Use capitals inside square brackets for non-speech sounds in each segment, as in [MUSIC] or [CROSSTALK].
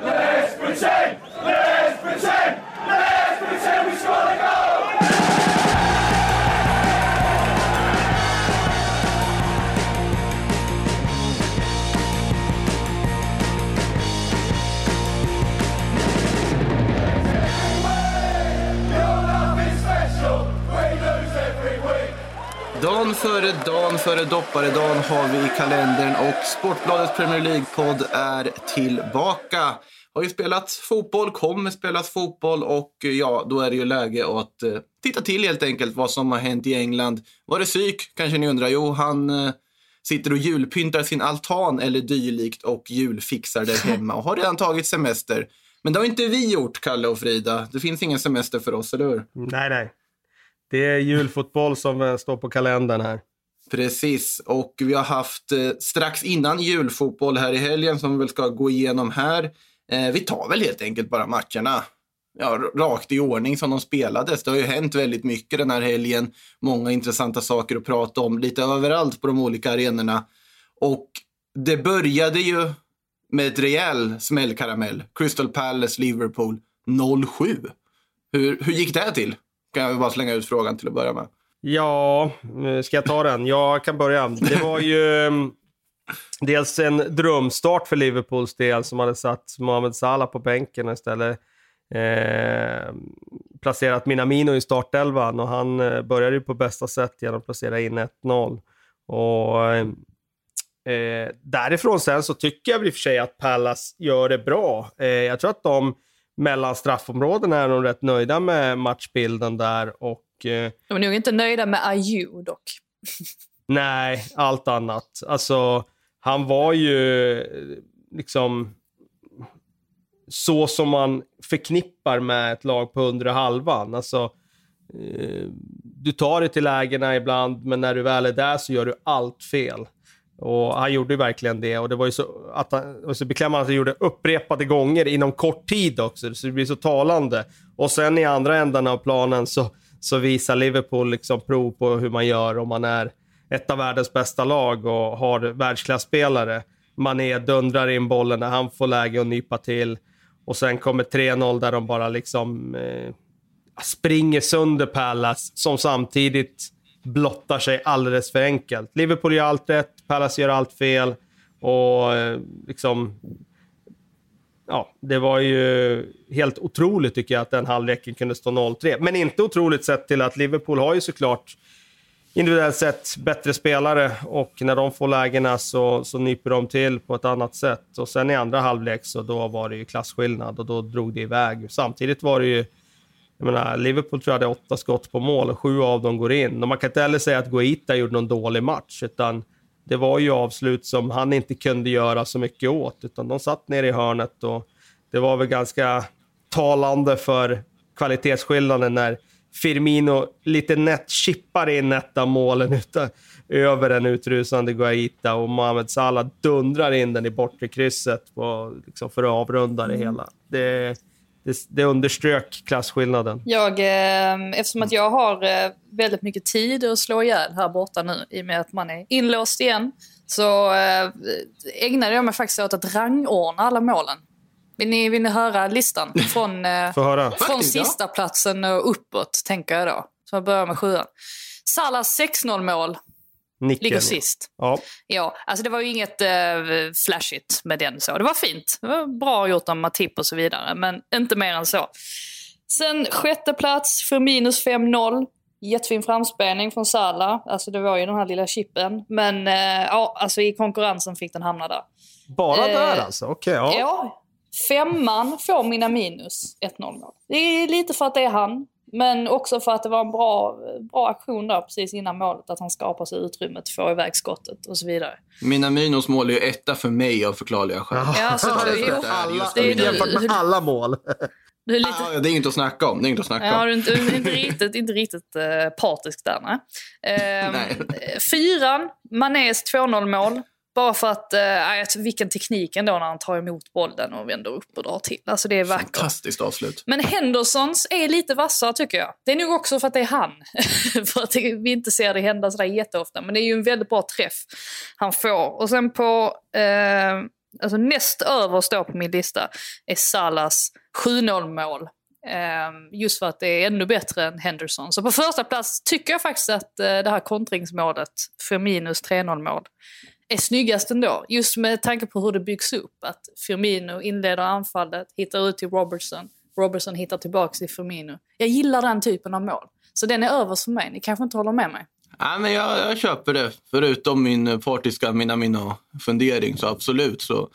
Let's pretend! Dan före dan före dopparedagen har vi i kalendern och Sportbladets Premier League-podd är tillbaka. Har ju spelat fotboll, kommer spelas fotboll och ja, då är det ju läge att eh, titta till helt enkelt vad som har hänt i England. Var det psyk, kanske ni undrar? Jo, han eh, sitter och julpyntar sin altan eller dylikt och julfixar där hemma och har redan tagit semester. Men det har inte vi gjort, Kalle och Frida. Det finns ingen semester för oss, eller hur? Nej, nej. Det är julfotboll som eh, står på kalendern här. Precis, och vi har haft eh, strax innan julfotboll här i helgen som vi väl ska gå igenom här. Eh, vi tar väl helt enkelt bara matcherna ja, rakt i ordning som de spelades. Det har ju hänt väldigt mycket den här helgen. Många intressanta saker att prata om lite överallt på de olika arenorna. Och det började ju med ett rejäl smällkaramell. Crystal Palace, Liverpool 0-7. Hur, hur gick det till? Kan jag bara slänga ut frågan till att börja med. Ja, eh, ska jag ta den? Jag kan börja. Det var ju mm, dels en drömstart för Liverpools del som hade satt Mohamed Salah på bänken och istället eh, placerat Minamino i startelvan och han eh, började ju på bästa sätt genom att placera in 1-0. Och eh, eh, därifrån sen så tycker jag i och för sig att Pallas gör det bra. Eh, jag tror att de mellan straffområdena är de rätt nöjda med matchbilden där och eh, De är nog inte nöjda med Ayew dock. Nej, allt annat. Alltså, han var ju eh, liksom så som man förknippar med ett lag på undre halvan. Alltså, eh, du tar det till lägena ibland, men när du väl är där så gör du allt fel. Och han gjorde ju verkligen det. Och det var ju så, att han, Och så beklämmande att han gjorde upprepade gånger inom kort tid också. Så det blir så talande. Och sen i andra änden av planen så, så visar Liverpool liksom prov på hur man gör om man är ett av världens bästa lag och har världsklasspelare. Mané dundrar in bollen när han får läge att nypa till. Och sen kommer 3-0 där de bara liksom eh, springer sönder Palace som samtidigt blottar sig alldeles för enkelt. Liverpool gör allt rätt, Palace gör allt fel. Och eh, liksom... Ja, det var ju helt otroligt tycker jag att den halvleken kunde stå 0-3. Men inte otroligt sett till att Liverpool har ju såklart individuellt sett bättre spelare och när de får lägena så, så nyper de till på ett annat sätt. Och sen i andra halvlek så då var det ju klasskillnad och då drog det iväg. Samtidigt var det ju, jag menar, Liverpool tror jag hade åtta skott på mål och sju av dem går in. Och man kan inte heller säga att Guaita gjorde någon dålig match, utan det var ju avslut som han inte kunde göra så mycket åt, utan de satt ner i hörnet och det var väl ganska talande för kvalitetsskillnaden när Firmino lite nätt chippar in ett av målen [LAUGHS] utan, över en utrusande Guaita och Mohamed Salah dundrar in den i bortre krysset på, liksom för att avrunda det hela. Det, det, det underströk klasskillnaden. Jag, eh, eftersom att jag har eh, väldigt mycket tid att slå ihjäl här borta nu i och med att man är inlåst igen så eh, ägnade jag mig faktiskt åt att rangordna alla målen. Vill ni, vill ni höra listan? [LAUGHS] Från, eh, från sista platsen och uppåt, tänker jag då. Så jag börjar med sjuan. Salahs 6-0-mål Nicken. ligger sist. Ja. Ja, alltså det var ju inget eh, flashigt med den så. Det var fint. Det var bra gjort av Matip och så vidare, men inte mer än så. Sen sjätte plats för minus 5-0. Jättefin framspelning från Salah. Alltså det var ju den här lilla chippen. Men eh, ja, alltså i konkurrensen fick den hamna där. Bara Eh, där alltså? Okej, ja. Ja, femman får mina minus 1-0 mål. Det är lite för att det är han. Men också för att det var en bra, bra aktion där precis innan målet. Att han skapar sig utrymmet, får iväg skottet och så vidare. Mina Minos mål är ju etta för mig av förklarliga skäl. Ja, så, [LAUGHS] det är jo, för att det är Jämfört med alla mål. [LAUGHS] du är lite... Ah, det är inget att snacka om. Det är inget att snacka Ja, om. du är inte, du är inte [LAUGHS] riktigt, inte riktigt uh, partisk där. Nej. Ehm, Nej. Fyran, Manés 2-0 mål. Bara för att, uh, vilken teknik ändå när han tar emot bollen och vänder upp och drar till. Alltså det är vackert. Fantastiskt avslut. Men Hendersons är lite vassare tycker jag. Det är nog också för att det är han. [LAUGHS] för att vi inte ser det hända sådär jätteofta. Men det är ju en väldigt bra träff han får. Och sen på eh, alltså näst överst då på min lista är Salas 7-0 mål. Um, just för att det är ännu bättre än Henderson. Så på första plats tycker jag faktiskt att uh, det här kontringsmålet, Firminos 3-0 mål, är snyggast ändå. Just med tanke på hur det byggs upp. Att Firmino inleder anfallet, hittar ut till Robertson. Robertson hittar tillbaka till Firmino. Jag gillar den typen av mål. Så den är överst för mig. Ni kanske inte håller med mig? Ja, men jag, jag köper det. Förutom min eh, partiska Minamino-fundering så absolut. Så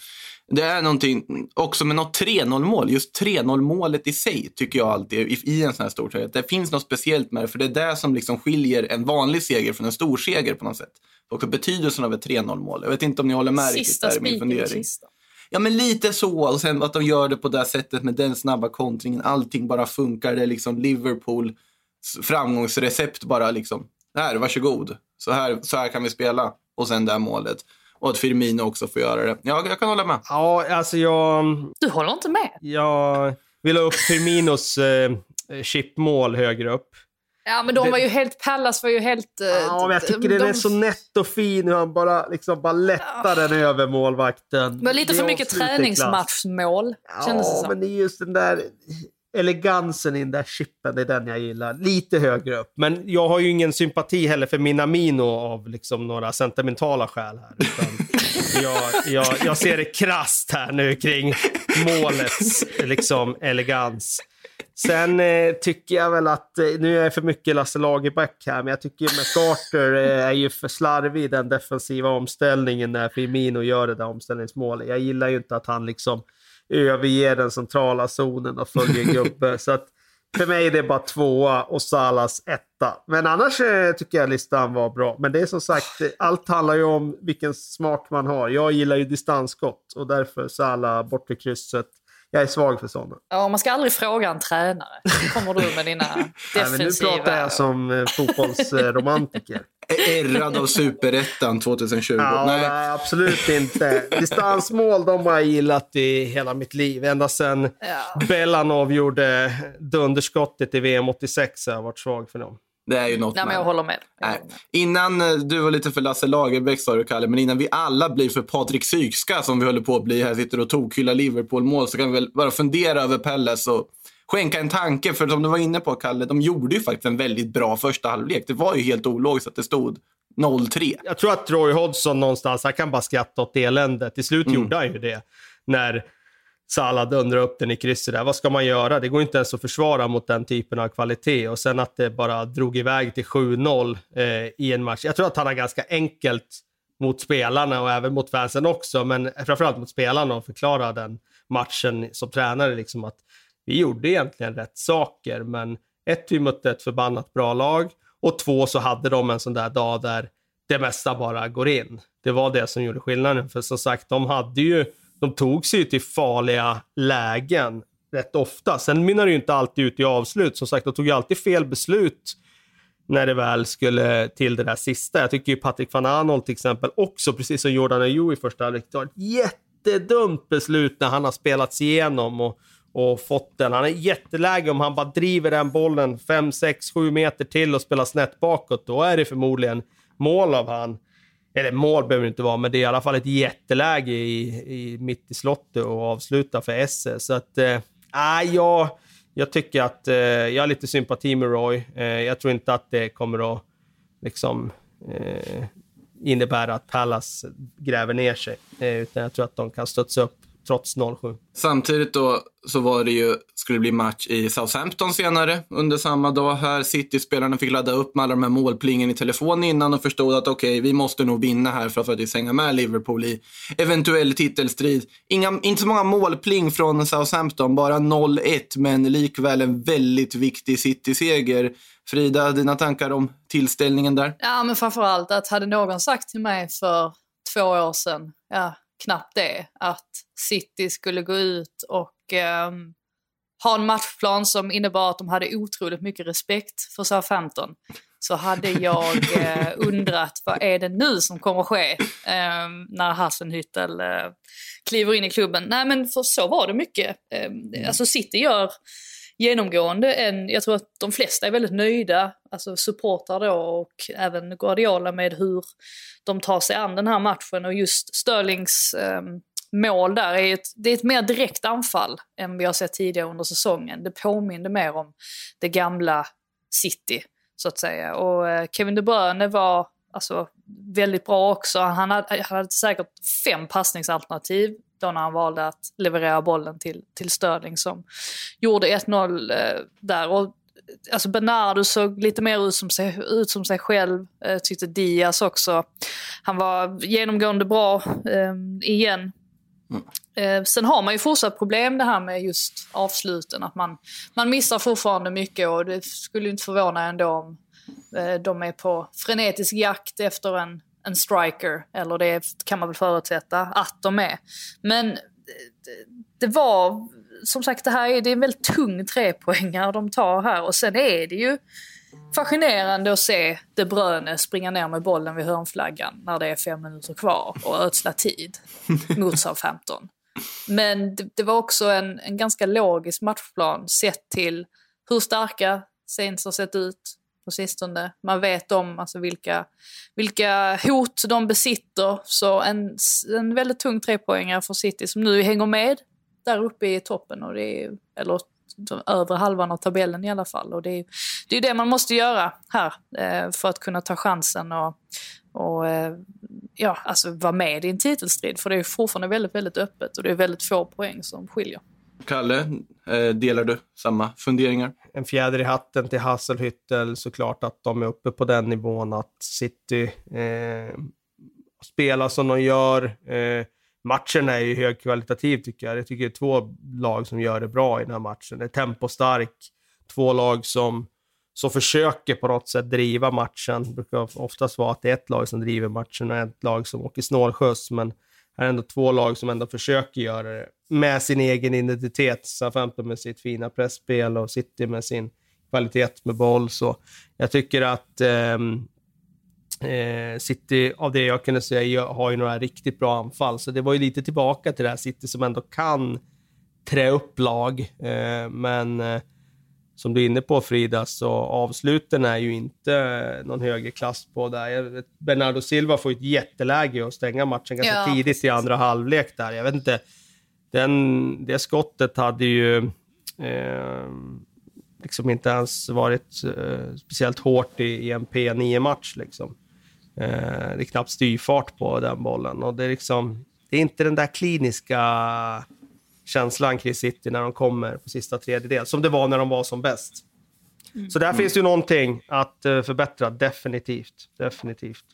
det är någonting också med något 3-0 mål. Just 3-0 målet i sig tycker jag alltid i, i en sån här stor serie. Det finns något speciellt med det. För det är det som liksom skiljer en vanlig seger från en stor seger på något sätt. Och betydelsen av ett 3-0 mål. Jag vet inte om ni håller med Sista riktigt där i min fundering. Sista. Ja, men lite så. Och sen att de gör det på det sättet med den snabba kontringen. Allting bara funkar. Det är liksom Liverpool framgångsrecept bara liksom. Här, varsågod. Så här, så här kan vi spela. Och sen det här målet. Och att Firmino också får göra det. Ja, jag kan hålla med. Ja, alltså jag... Du håller inte med? Jag vill ha upp Firminos eh, chipmål högre upp. Ja, men de Det- var ju helt... Pallas var ju helt... eh, Ja, men jag tycker de, den är så nätt och fin hur han bara, liksom, bara lättar den över målvakten. Men lite för mycket träningsmatchmål, kändes det Ja, som. men det är just den där elegansen i den där chippen, det är den jag gillar. Lite högre upp. Men jag har ju ingen sympati heller för Minamino av liksom några sentimentala skäl här. Utan [LAUGHS] jag, jag, jag ser det krasst här nu kring målets liksom, elegans. Sen eh, tycker jag väl att, eh, nu är jag för mycket Lasse Lagerbäck här, men jag tycker McCarter eh, är ju för slarvig i den defensiva omställningen när Firmino gör det där omställningsmålet. Jag gillar ju inte att han liksom överger den centrala zonen och följer gubbe. Så att för mig är det bara tvåa och Salas etta. Men annars eh, tycker jag listan var bra. Men det är som sagt, allt handlar ju om vilken smak man har. Jag gillar ju distansskott och därför Salah bort krysset. Jag är svag för sådana. Ja, man ska aldrig fråga en tränare. Nu kommer du med dina [LAUGHS] Nej, men nu defensiva... pratar jag som eh, fotbollsromantiker. [LAUGHS] Ärrad av superettan 2020. Ja, nej. Nej. absolut inte. Distansmål de har jag gillat i hela mitt liv. Ända sedan Ja. Bellanov gjorde dunderskottet i VM 86 har jag varit svag för dem. Det är ju något Nej, men jag håller med. Jag Nej. håller med. Innan eh, du var lite för Lasse Lagerbäck sa du Kalle, men innan vi alla blir för Patrik Sykska som vi håller på att bli här, sitter och tokhyllar Liverpool-mål, så kan vi väl bara fundera över Pelles och skänka en tanke. För som du var inne på Kalle, de gjorde ju faktiskt en väldigt bra första halvlek. Det var ju helt ologiskt att det stod 0-3. Jag tror att Roy Hodgson någonstans, han kan bara skratta åt eländet. Till slut gjorde han ju det. När Salah dundrar upp den i krysset där. Vad ska man göra? Det går inte ens att försvara mot den typen av kvalitet. Och sen att det bara drog iväg till 7-0 eh, i en match. Jag tror att han har ganska enkelt mot spelarna och även mot fansen också. Men framförallt mot spelarna att förklara den matchen som tränare. Liksom att vi gjorde egentligen rätt saker, men ett, vi mötte ett förbannat bra lag och två, så hade de en sån där dag där det mesta bara går in. Det var det som gjorde skillnaden, för som sagt, de hade ju, de tog sig ju till farliga lägen rätt ofta. Sen mynnar det ju inte alltid ut i avslut. Som sagt, de tog ju alltid fel beslut när det väl skulle till det där sista. Jag tycker ju Patrik van Arnold, till exempel också, precis som Jordan Ayew i första halvlek, tar ett jättedumt beslut när han har spelats igenom och, och fått den. Han är jätteläge om han bara driver den bollen 5, 6, 7 meter till och spelar snett bakåt. Då är det förmodligen mål av han. Eller mål behöver det inte vara, men det är i alla fall ett jätteläge i, i, mitt i slottet och avsluta för SS. Så att, äh, nej, jag, jag tycker att eh, jag har lite sympati med Roy. Eh, jag tror inte att det kommer att liksom eh, innebära att Pallas gräver ner sig. Eh, utan jag tror att de kan studsa upp trots 0-7. Samtidigt då så var det ju, skulle det bli match i Southampton senare under samma dag här. City-spelarna fick ladda upp med alla de här målplingen i telefon innan och förstod att okej, vi måste nog vinna här för att faktiskt hänga med Liverpool i eventuell titelstrid. Inga, inte så många målpling från Southampton, bara 0-1, men likväl en väldigt viktig City-seger. Frida, dina tankar om tillställningen där? Ja, men framförallt att hade någon sagt till mig för två år sedan, ja, knappt det, att City skulle gå ut och ehm, ha en matchplan som innebar att de hade otroligt mycket respekt för Southampton så hade jag [LAUGHS] eh, undrat vad är det nu som kommer att ske eh, när Hassenhüttel eh, kliver in i klubben. Nej men för så var det mycket. Eh, alltså City gör genomgående en, jag tror att de flesta är väldigt nöjda, alltså supportrar då och även Guardiola med hur de tar sig an den här matchen och just Sterlings eh, mål där är ett, det är ett mer direkt anfall än vi har sett tidigare under säsongen. Det påminner mer om det gamla City, så att säga. Och eh, Kevin De Bruyne var alltså, väldigt bra också. Han hade, hade säkert fem passningsalternativ då när han valde att leverera bollen till, till Sterling som gjorde 1-0 eh, där. Och, alltså Bernardo såg lite mer ut som sig, ut som sig själv, eh, tyckte Diaz också. Han var genomgående bra eh, igen. Eh, sen har man ju fortsatt problem det här med just avsluten, att man, man missar fortfarande mycket och det skulle inte förvåna ändå om eh, de är på frenetisk jakt efter en, en striker, eller det kan man väl förutsätta att de är. Men det, det var, som sagt, det här är, det är en väldigt tung trepoängare de tar här och sen är det ju fascinerande att se De Bruyne springa ner med bollen vid hörnflaggan när det är fem minuter kvar och ödsla tid [LAUGHS] mot Southampton. Men det, det, var också en, en ganska logisk matchplan sett till hur starka Saints har sett ut på sistone. Man vet om alltså, vilka, vilka hot de besitter. Så en, en väldigt tung trepoängare för City som nu hänger med där uppe i toppen. Och det är, eller övre halvan av tabellen i alla fall. Och det är det, är det man måste göra här eh, för att kunna ta chansen och, och eh, ja, alltså vara med i en titelstrid. För det är fortfarande väldigt, väldigt öppet och det är väldigt få poäng som skiljer. Kalle, eh, delar du samma funderingar? En fjäder i hatten till Hasselhüttel såklart att de är uppe på den nivån att City eh, spelar som de gör. Eh, matchen är ju högkvalitativ tycker jag. Jag tycker det är två lag som gör det bra i den här matchen. Det är tempostark, två lag som, som försöker på något sätt driva matchen. Det brukar oftast vara att det är ett lag som driver matchen och ett lag som åker snålskjuts, men här är ändå två lag som ändå försöker göra det med sin egen identitet. Southampton med sitt fina pressspel och City med sin kvalitet med boll. Så jag tycker att eh, Eh, City, av det jag kunde säga, har ju några riktigt bra anfall. Så det var ju lite tillbaka till det här City som ändå kan trä upp lag. Eh, men eh, som du är inne på Frida, så avsluten är ju inte någon högre klass på där. Bernardo Silva får ett jätteläge att stänga matchen ganska ja, tidigt i andra halvlek där. Jag vet inte, den, det skottet hade ju eh, liksom inte ens varit eh, speciellt hårt i, i en P9-match. Liksom. Eh, det är knappt styrfart på den bollen. Och det, är liksom, det är inte den där kliniska känslan kring City när de kommer på sista tredjedel, som det var när de var som bäst. Mm. Så där finns det ju någonting att uh, förbättra, definitivt. definitivt.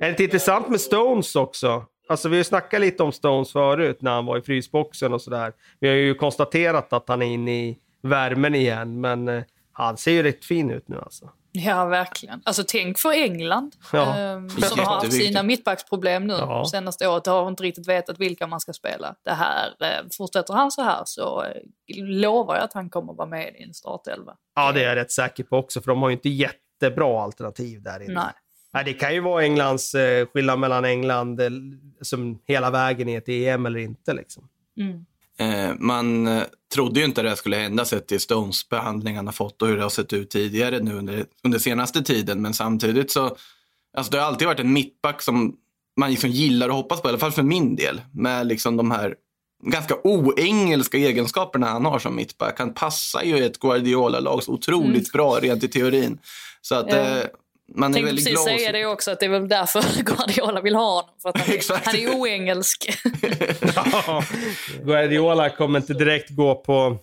Är det inte intressant med Stones också? Alltså vi har ju snackat lite om Stones förut när han var i frysboxen och sådär. Vi har ju konstaterat att han är inne i värmen igen, men uh, han ser ju rätt fin ut nu alltså. Ja, verkligen. Alltså tänk för England ja. eh, som har haft sina mittbacksproblem nu ja. senaste året. Har inte riktigt vetat vilka man ska spela. Det här, eh, fortsätter han så här så eh, lovar jag att han kommer vara med i en startelva. Ja, det är jag rätt säker på också, för de har ju inte jättebra alternativ där inne. Nej. Nej, det kan ju vara Englands eh, skillnad mellan England eh, som hela vägen i ett EM eller inte. Liksom. Mm. Eh, man eh, trodde ju inte det skulle hända sett till Stones behandling han har fått och hur det har sett ut tidigare nu under, under senaste tiden. Men samtidigt så, alltså det har alltid varit en mittback som man liksom gillar och hoppas på, i alla fall för min del. Med liksom de här ganska oengelska egenskaperna han har som mittback. Han passar ju ett Guardiola-lag så otroligt mm. bra rent i teorin. Så att, ja. Man är väldigt precis säga det också, att det är väl därför [LAUGHS] Guardiola vill ha honom. För att han, är, [LAUGHS] han är oengelsk. [LAUGHS] ja, Guardiola kommer inte direkt gå på,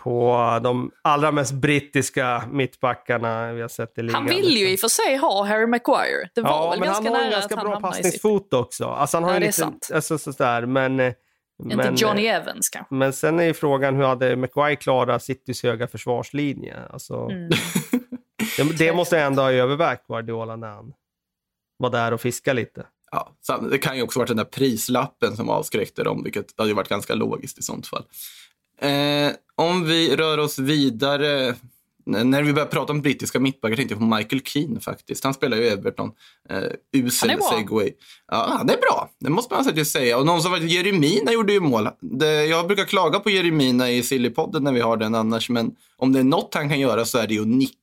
på de allra mest brittiska mittbackarna vi har sett i ligan. Han vill ju i och för sig ha Harry Maguire. Det var ja, väl men ganska han har en ganska bra passningsfot också. Alltså, han har ja, det är lite, sant. Alltså, sådär, men, inte men, Johnny Evans kanske. Men sen är ju frågan hur hade Maguire klarat Citys höga försvarslinje? Alltså, mm. Det, det måste jag ändå ha övervägt Guardiola när han var där och fiskade lite. Ja, det kan ju också varit den där prislappen som avskräckte dem, vilket hade varit ganska logiskt i sånt fall. Eh, om vi rör oss vidare. När vi börjar prata om brittiska mittbackar tänkte jag på Michael Keane faktiskt. Han spelar ju Everton. Eh, usel segway. Ja, han är bra. Det måste man faktiskt säga. Och någon som var Jeremina gjorde ju mål. Det, jag brukar klaga på Jeremina i Sillypodden när vi har den annars, men om det är något han kan göra så är det ju att nicka.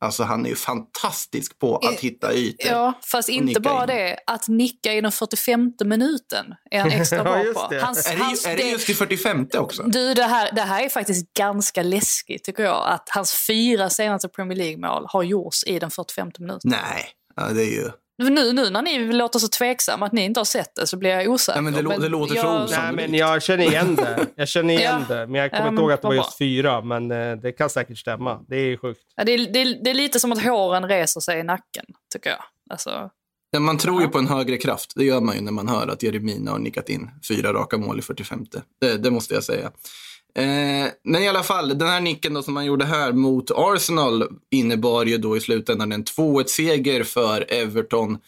Alltså han är ju fantastisk på att hitta ytor. Ja, fast inte nicka bara in. det. Att nicka i den 45 minuten är han extra [LAUGHS] Ja, bra just på. det. Hans, Är det, hans, är det det- just i 45 också? Du, det här, det här är faktiskt ganska läskigt tycker jag. Att hans fyra senaste Premier League-mål har gjorts i den 45 minuten. Nej, ja, det är ju... Nu, nu när ni låter så tveksamma att ni inte har sett det så blir jag osäker. Nej, men det lå- det låter så jag, osannolikt. Nej, men jag känner igen det. Jag känner [LAUGHS] igen Ja. det. Men jag kommer Ja, inte ihåg att det var just fyra. Men eh, det kan säkert stämma. Det är sjukt. Ja, det, är, det, är, det är lite som att håren reser sig i nacken, tycker jag. Alltså, Ja, man tror ju på en högre kraft. Det gör man ju när man hör att Jeremina har nickat in fyra raka mål i 45. Det, det måste jag säga. Eh, men i alla fall, den här nicken då som man gjorde här mot Arsenal innebar ju då i slutändan en 2-1-seger för Everton.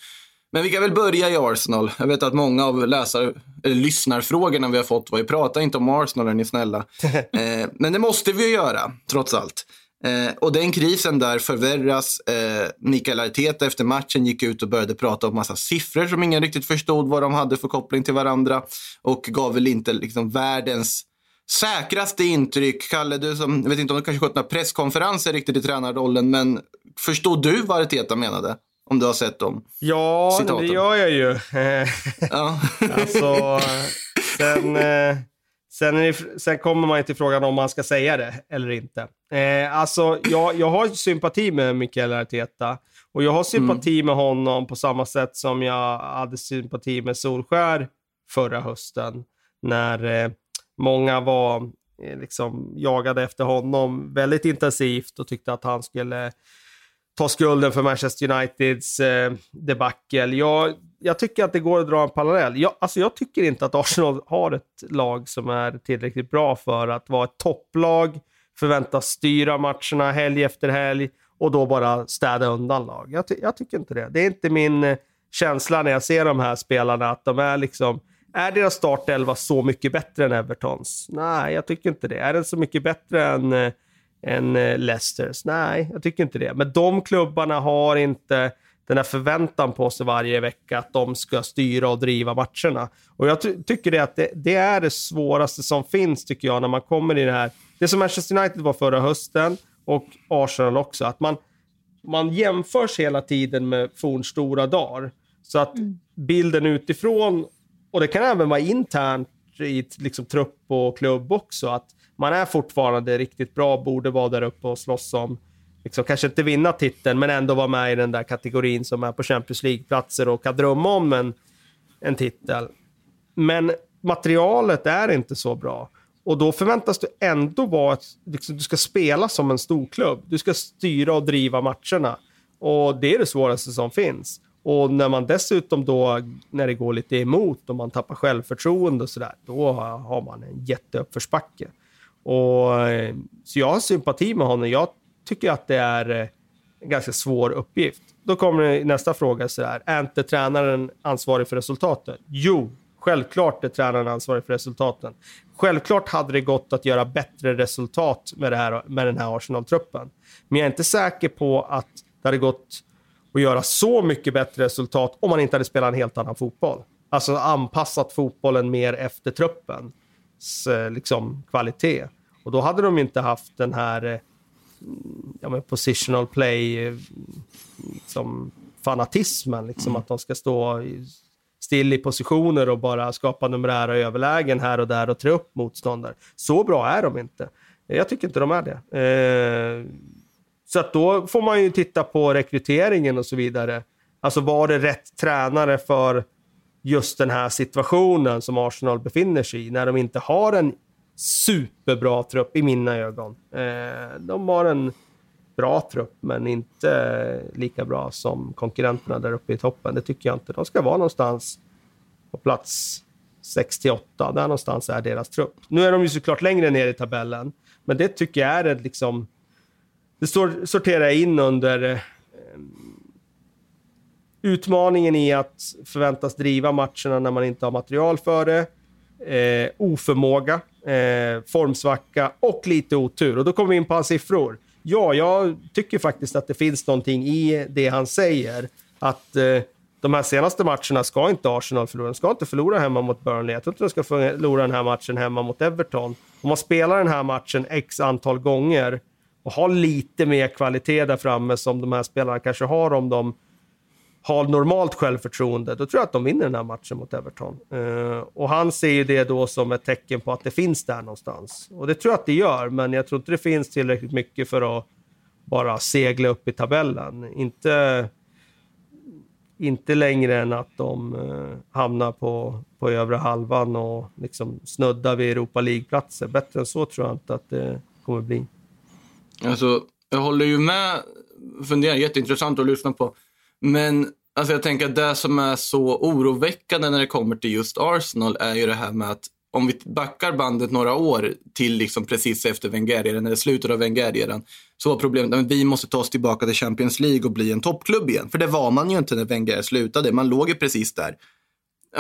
Men vi kan väl börja i Arsenal. Jag vet att många av läsar, eller lyssnarfrågorna vi har fått var ju prata inte om Arsenal är ni snälla. [LAUGHS] Eh, men det måste vi ju göra, trots allt. Eh, och den krisen där förvärras. Eh, Mikael Arteta efter matchen gick ut och började prata om massa siffror som ingen riktigt förstod vad de hade för koppling till varandra. Och gav väl inte liksom världens säkraste intryck. Kalle, du som, jag vet inte om du kanske skött några presskonferenser riktigt i tränarrollen, men förstod du vad Arteta menade? Om du har sett dem? Ja, Citaten. det gör jag ju. [LAUGHS] Ja. [LAUGHS] Alltså, sen, eh, sen, det, sen kommer man ju till frågan om man ska säga det eller inte. Eh, alltså, jag, jag har sympati med Mikael Arteta. Och jag har sympati med honom på samma sätt som jag hade sympati med Solskär förra hösten. När eh, många var eh, liksom jagade efter honom väldigt intensivt och tyckte att han skulle ta skulden för Manchester Uniteds eh, debacle. Jag, jag tycker att det går att dra en parallell. Jag, alltså jag tycker inte att Arsenal har ett lag som är tillräckligt bra för att vara ett topplag, förväntas styra matcherna helg efter helg och då bara städa undan lag. Jag, ty- jag tycker inte det. Det är inte min eh, känsla när jag ser de här spelarna att de är liksom är deras startelva så mycket bättre än Evertons? Nej, jag tycker inte det. Är den så mycket bättre än eh, än eh, Leicesters. Nej, jag tycker inte det. Men de klubbarna har inte den här förväntan på sig varje vecka att de ska styra och driva matcherna. Och jag ty- tycker det att det, det är det svåraste som finns, tycker jag, när man kommer i det här. Det som Manchester United var förra hösten och Arsenal också, att man, man jämförs hela tiden med fornstora dagar. Så att bilden utifrån, och det kan även vara internt i liksom, trupp och klubb också, att man är fortfarande riktigt bra, borde vara där uppe och slåss om, liksom, kanske inte vinna titeln, men ändå vara med i den där kategorin som är på Champions League-platser och kan drömma om en, en titel. Men materialet är inte så bra. Och då förväntas du ändå vara ett, liksom, du ska spela som en storklubb. Du ska styra och driva matcherna. Och det är det svåraste som finns. Och när man dessutom då, när det går lite emot och man tappar självförtroende och sådär, då har man en jätteuppförsbacke. Och, eh, så jag har sympati med honom. Jag tycker att det är eh, en ganska svår uppgift. Då kommer nästa fråga så här. Är inte tränaren ansvarig för resultaten? Jo, självklart är tränaren ansvarig för resultaten. Självklart hade det gått att göra bättre resultat med, det här, med den här Arsenal-truppen. Men jag är inte säker på att det hade gått att göra så mycket bättre resultat om man inte hade spelat en helt annan fotboll. Alltså anpassat fotbollen mer efter truppens eh, liksom, kvalitet. Och då hade de inte haft den här eh, ja, men positional play eh, som fanatismen. Liksom, Att de ska stå i- still i positioner och bara skapa numerära överlägen här och där och trä upp motståndare. Så bra är de inte. Jag tycker inte de är det. Eh, så att då får man ju titta på rekryteringen och så vidare. Alltså var det rätt tränare för just den här situationen som Arsenal befinner sig i, när de inte har en superbra trupp i mina ögon. Eh, de har en bra trupp, men inte lika bra som konkurrenterna där uppe i toppen. Det tycker jag inte. De ska vara någonstans på plats 68. Där någonstans är deras trupp. Nu är de ju såklart längre ner i tabellen, men det tycker jag är ett liksom... Det står, sorterar jag in under eh, utmaningen i att förväntas driva matcherna när man inte har material för det. Eh, oförmåga, eh, formsvacka och lite otur. Och då kommer vi in på hans siffror. Ja, jag tycker faktiskt att det finns någonting i det han säger. Att eh, de här senaste matcherna ska inte Arsenal förlora. De ska inte förlora hemma mot Burnley. Jag tror inte de ska förlora den här matchen hemma mot Everton. Om man spelar den här matchen x antal gånger och ha lite mer kvalitet där framme som de här spelarna kanske har om de har normalt självförtroende, då tror jag att de vinner den här matchen mot Everton. Uh, och han ser ju det då som ett tecken på att det finns där någonstans. Och det tror jag att det gör, men jag tror inte det finns tillräckligt mycket för att bara segla upp i tabellen. Inte, inte längre än att de uh, hamnar på, på övre halvan och liksom snuddar vid Europa League-platser. Bättre än så tror jag inte att det kommer bli. Alltså, jag håller ju med. Funderar jätteintressant att lyssna på. Men alltså jag tänker att det som är så oroväckande när det kommer till just Arsenal är ju det här med att om vi backar bandet några år till liksom precis efter Wenger-eran, eller slutet av Wenger-eran, så var problemet att vi måste ta oss tillbaka till Champions League och bli en toppklubb igen. För det var man ju inte när Wenger slutade. Man låg ju precis där.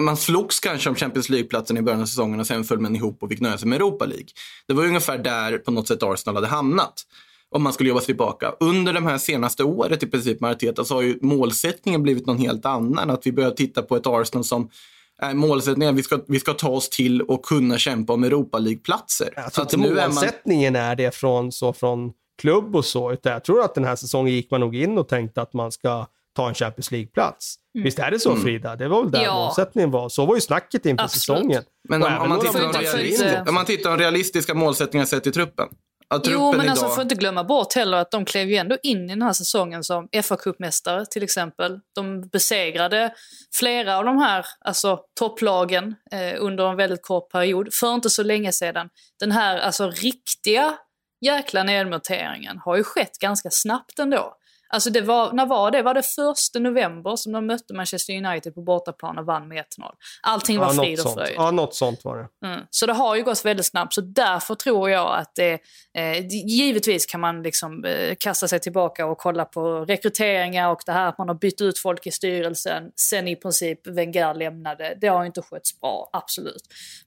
Man slogs kanske om Champions League-platsen i början av säsongen och sen föll man ihop och fick nöja sig med Europa League. Det var ungefär där på något sätt Arsenal hade hamnat om man skulle jobba sig tillbaka. Under de här senaste året i princip med Arteta så har ju målsättningen blivit någon helt annan. Att vi börjar titta på ett Arsenal som är målsättningen vi ska, vi ska ta oss till och kunna kämpa om Europa League-platser. Jag tror inte målsättningen är, man... är det från, så från klubb och så, utan jag tror att den här säsongen gick man nog in och tänkte att man ska ta en Champions League-plats. Mm. Visst är det så mm. Frida? Det var väl där ja. målsättningen var. Så var ju snacket inför Absolut. säsongen. Men om, om, man tittar, om man tittar på de realistiska målsättningar sett i truppen, jo, men alltså får inte glömma bort heller att de klev ju ändå in i den här säsongen som fa cupmästare till exempel. De besegrade flera av de här alltså, topplagen eh, under en väldigt kort period för inte så länge sedan. Den här alltså riktiga jäkla nedmonteringen har ju skett ganska snabbt ändå. Alltså det var, när var det? Var det första november som de mötte Manchester United på bortaplan och vann med 1-0? Allting var ja, frid och fröjd. Ja, något sånt var det. Mm. Så det har ju gått väldigt snabbt. Så därför tror jag att det... Eh, givetvis kan man liksom eh, kasta sig tillbaka och kolla på rekryteringar och det här att man har bytt ut folk i styrelsen sen i princip Wenger lämnade. Det har ju inte skötts bra, absolut.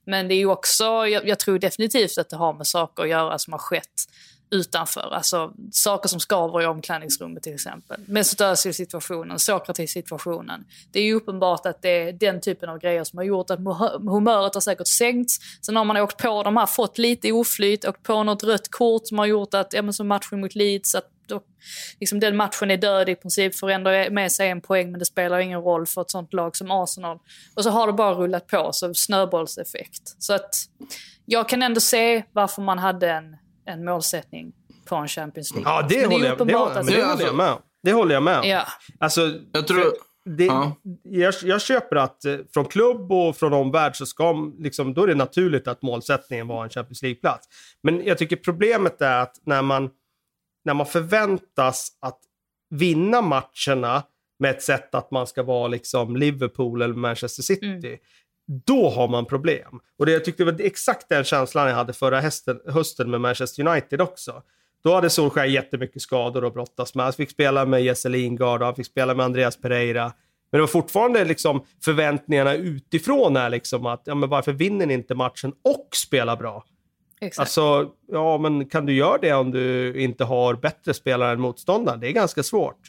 Men det är ju också... Jag, jag tror definitivt att det har med saker att göra som har skett utanför. Alltså saker som skaver i omklädningsrummet till exempel. Mesut Özil-situationen, Sokrates-situationen. Det är ju uppenbart att det är den typen av grejer som har gjort att humöret har säkert sänkts. Sen har man åkt på de här, fått lite oflyt, åkt på något rött kort som har gjort att, ja men som matchen mot Leeds, att då, liksom den matchen är död i princip, får ändå med sig en poäng men det spelar ingen roll för ett sånt lag som Arsenal. Och så har det bara rullat på, så snöbollseffekt. Så att jag kan ändå se varför man hade en en målsättning på en Champions League. Ja, det, det håller, jag, det, håller, det håller jag med Det håller jag med Ja. Alltså, jag tror... Det, ja. jag, jag, köper att eh, från klubb och från omvärld så ska liksom, då är det naturligt att målsättningen var en Champions League-plats. Men jag tycker problemet är att när man, när man förväntas att vinna matcherna med ett sätt att man ska vara liksom Liverpool eller Manchester City. Mm då har man problem. Och det, jag tyckte det var exakt den känslan jag hade förra hösten, hösten med Manchester United också. Då hade Solskjaer jättemycket skador att brottas med. Han fick spela med Jesse Lingard och han fick spela med Andreas Pereira. Men det var fortfarande liksom förväntningarna utifrån är liksom att ja, men varför vinner ni inte matchen och spelar bra? Exakt. Alltså, ja men kan du göra det om du inte har bättre spelare än motståndaren? Det är ganska svårt.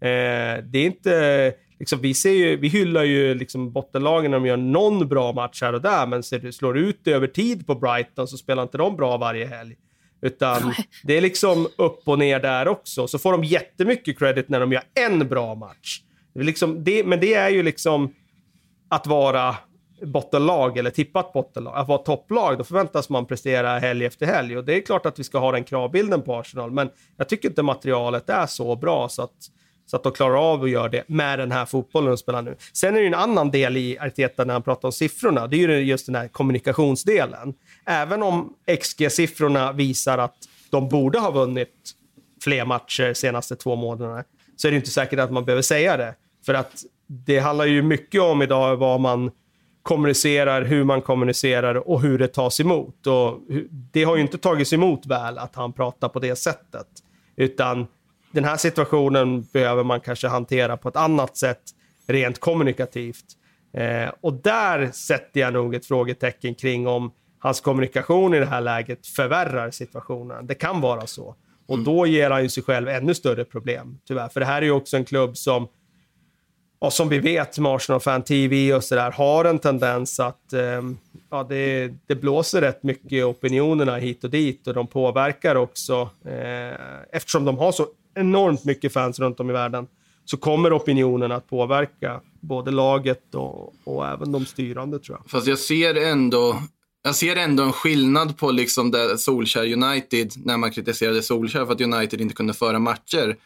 Eh, det är inte liksom, vi, ser ju, vi hyllar ju liksom bottenlagen när de gör någon bra match här och där, men ser du slår ut det över tid på Brighton så spelar inte de bra varje helg. Utan det är liksom upp och ner där också. Så får de jättemycket credit när de gör en bra match. Det liksom, det, men det är ju liksom att vara bottenlag eller tippat bottenlag. Att vara topplag, då förväntas man prestera helg efter helg. Och det är klart att vi ska ha den kravbilden på Arsenal, men jag tycker inte materialet är så bra så att så att de klarar av att göra det med den här fotbollen de spelar nu. Sen är det en annan del i Arteta när han pratar om siffrorna. Det är ju just den här kommunikationsdelen. Även om XG-siffrorna visar att de borde ha vunnit fler matcher senaste två månaderna så är det inte säkert att man behöver säga det. För att det handlar ju mycket om idag vad man kommunicerar, hur man kommunicerar och hur det tas emot. Och det har ju inte tagits emot väl att han pratar på det sättet. Utan den här situationen behöver man kanske hantera på ett annat sätt rent kommunikativt. Eh, och där sätter jag nog ett frågetecken kring om hans kommunikation i det här läget förvärrar situationen. Det kan vara så. Och mm. då ger han ju sig själv ännu större problem, tyvärr. För det här är ju också en klubb som och som vi vet med Arsenal Fan TV och sådär, har en tendens att eh, ja, det, det blåser rätt mycket i opinionerna hit och dit och de påverkar också. Eh, eftersom de har så enormt mycket fans runt om i världen så kommer opinionen att påverka både laget och, och även de styrande tror jag. Fast jag ser ändå, jag ser ändå en skillnad på liksom det Solskär United när man kritiserade Solskär för att United inte kunde föra matcher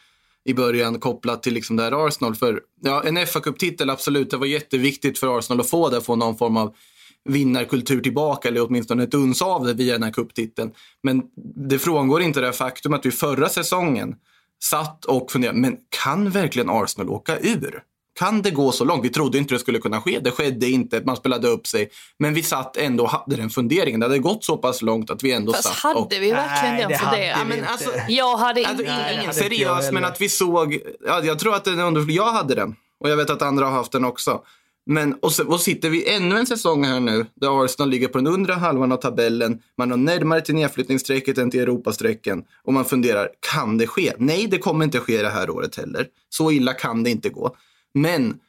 i början kopplat till liksom det här Arsenal. För ja, en fa titel absolut, det var jätteviktigt för Arsenal att få det, få någon form av vinnarkultur tillbaka eller åtminstone ett uns av det via den här cuptiteln. Men det frångår inte det faktum att vi förra säsongen satt och funderade, men kan verkligen Arsenal åka ur? Kan det gå så långt? Vi trodde inte det skulle kunna ske. Det skedde inte. Man spelade upp sig. Men vi satt ändå och hade den funderingen. Det hade gått så pass långt att vi ändå Fast satt hade och... vi verkligen Nej, den det hade funderingen? alltså, Jag hade Alltså, inte... ingen hade inte seriös, men att vi såg... Ja, jag tror att den ändå, jag hade den. Och jag vet att andra har haft den också. Men, och, så, och sitter vi ännu en säsong här nu där Arsenal ligger på den undre halvan av tabellen. Man har närmare till nedflyttningsstrecket än till Europastrecken. Och man funderar, kan det ske? Nej, det kommer inte ske det här året heller. Så illa kan det inte gå. Men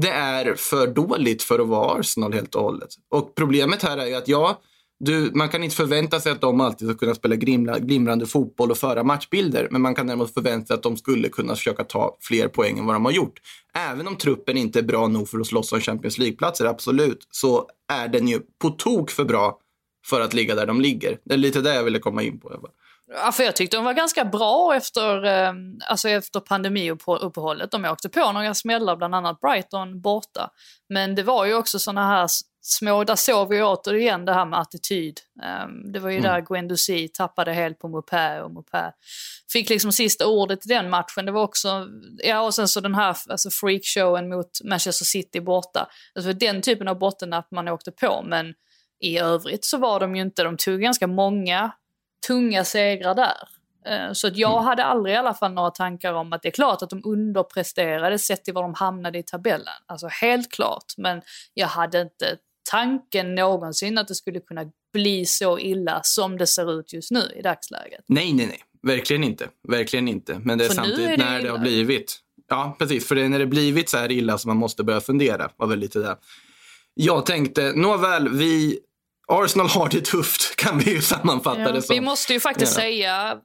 det är för dåligt för att vara Arsenal helt och hållet. Och problemet här är ju att ja, du, man kan inte förvänta sig att de alltid ska kunna spela grimla, glimrande fotboll och föra matchbilder. Men man kan däremot förvänta sig att de skulle kunna försöka ta fler poäng än vad de har gjort. Även om truppen inte är bra nog för att slåss om Champions League-platser, absolut, så är den ju på tok för bra för att ligga där de ligger. Det är lite det jag ville komma in på. Ja, för jag tyckte de var ganska bra efter, eh, alltså efter pandemiuppehållet. De åkte på några smällar, bland annat Brighton borta. Men det var ju också såna här små, där såg vi återigen det här med attityd. Eh, det var ju där Guendouzi tappade helt på Mopé och Mopé fick liksom sista ordet i den matchen. Det var också, ja och sen så den här alltså freakshowen mot Manchester City borta. Alltså den typen av bottennapp man åkte på, men i övrigt så var de ju inte, de tog ganska många tunga segrar där. Eh, Så att jag hade aldrig i alla fall några tankar om att det är klart att de underpresterade sett till var de hamnade i tabellen. Alltså helt klart. Men jag hade inte tanken någonsin att det skulle kunna bli så illa som det ser ut just nu i dagsläget. Nej, nej, nej. Verkligen inte. Verkligen inte. Men det är För samtidigt är det när det illa. har blivit. Ja, precis. För det är när det blivit så här illa som man måste börja fundera. var väl lite det. Jag tänkte, nåväl, vi... Arsenal har det tufft, [LAUGHS] kan vi ju sammanfatta Ja, det som. vi måste ju faktiskt Ja. säga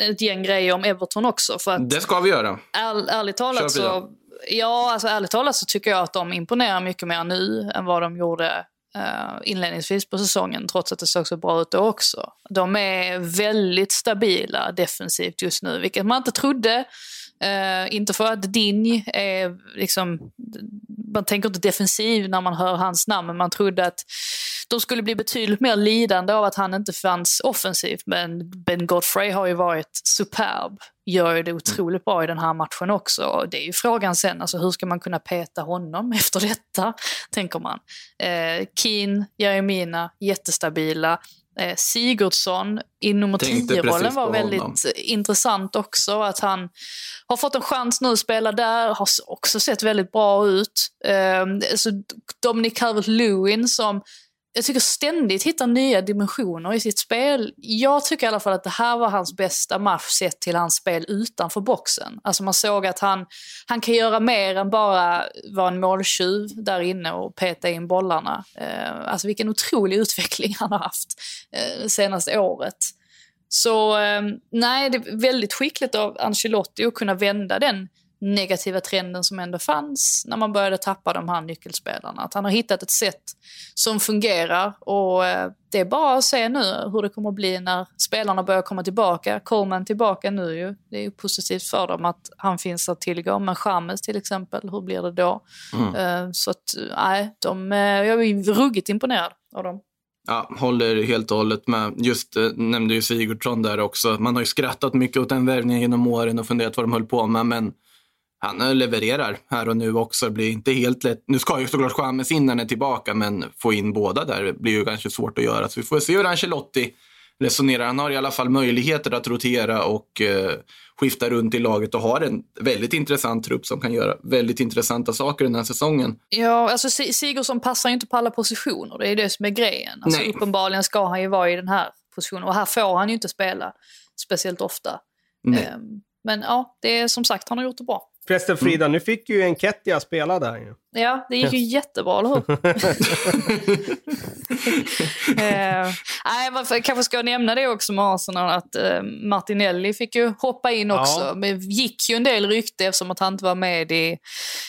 eh, ett gäng grejer om Everton också. För att Det ska vi göra. Äl, ärligt talat så, ja, alltså, ärligt talat så tycker jag att de imponerar mycket mer nu än vad de gjorde eh, inledningsvis på säsongen, trots att det såg så bra ut då också. De är väldigt stabila defensivt just nu, vilket man inte trodde. Uh, inte för att Dinj är liksom... Man tänker inte defensiv när man hör hans namn, men man trodde att de skulle bli betydligt mer lidande av att han inte fanns offensivt. Men Ben Godfrey har ju varit superb. Gör ju det otroligt bra i den här matchen också. Och det är ju frågan sen, alltså hur ska man kunna peta honom [LAUGHS] efter detta? Tänker man. Eh, Keen, Jeremina, jättestabila. Eh, Sigurdsson i nummer Tänkte 10-rollen precis var väldigt honom. intressant också. Att han har fått en chans nu att spela där, har också sett väldigt bra ut. Eh, så Dominic Calvert-Lewin som jag tycker ständigt hittar nya dimensioner i sitt spel. Jag tycker i alla fall att det här var hans bästa match sett till hans spel utanför boxen. Alltså man såg att han, han kan göra mer än bara vara en måltjuv där inne och peta in bollarna. Eh, alltså vilken otrolig [LAUGHS] utveckling han har haft eh, det senaste året. Så eh, nej, det är väldigt skickligt av Ancelotti att kunna vända den negativa trenden som ändå fanns när man började tappa de här nyckelspelarna. Att han har hittat ett sätt som fungerar och eh, det är bara att se nu hur det kommer att bli när spelarna börjar komma tillbaka. Coleman tillbaka nu ju. Det är ju positivt för dem att han finns att tillgå. Men Chamez till exempel, hur blir det då? Eh, Så att, nej, de, eh, jag är ruggigt imponerad av dem. Ja, håller helt och hållet med. Just eh, nämnde ju Sigurdsson där också. Man har ju skrattat mycket åt den värvningen genom åren och funderat vad de höll på med. Men han eh, levererar här och nu också. Det blir inte helt lätt. Nu ska ju såklart Chamez in när han är tillbaka, men få in båda där blir ju ganska svårt att göra. Så vi får se hur Ancelotti resonerar. Han har i alla fall möjligheter att rotera och eh, skifta runt i laget och har en väldigt intressant trupp som kan göra väldigt intressanta saker den här säsongen. Ja, alltså Si- Sigurdsson passar ju inte på alla positioner. Det är det som är grejen. Alltså, Nej. uppenbarligen ska han ju vara i den här positionen och här får han ju inte spela speciellt ofta. Nej. Ehm, Men ja, det är som sagt, han har gjort det bra. Förresten Frida, nu fick ju Enketia spela där ju. Ja, det gick ju jättebra, eller hur? [LAUGHS] eh, nej, man kanske ska nämna det också med Arsenal, att eh, Martinelli fick ju hoppa in också. Ja. Men det gick ju en del rykte eftersom att han inte var med i,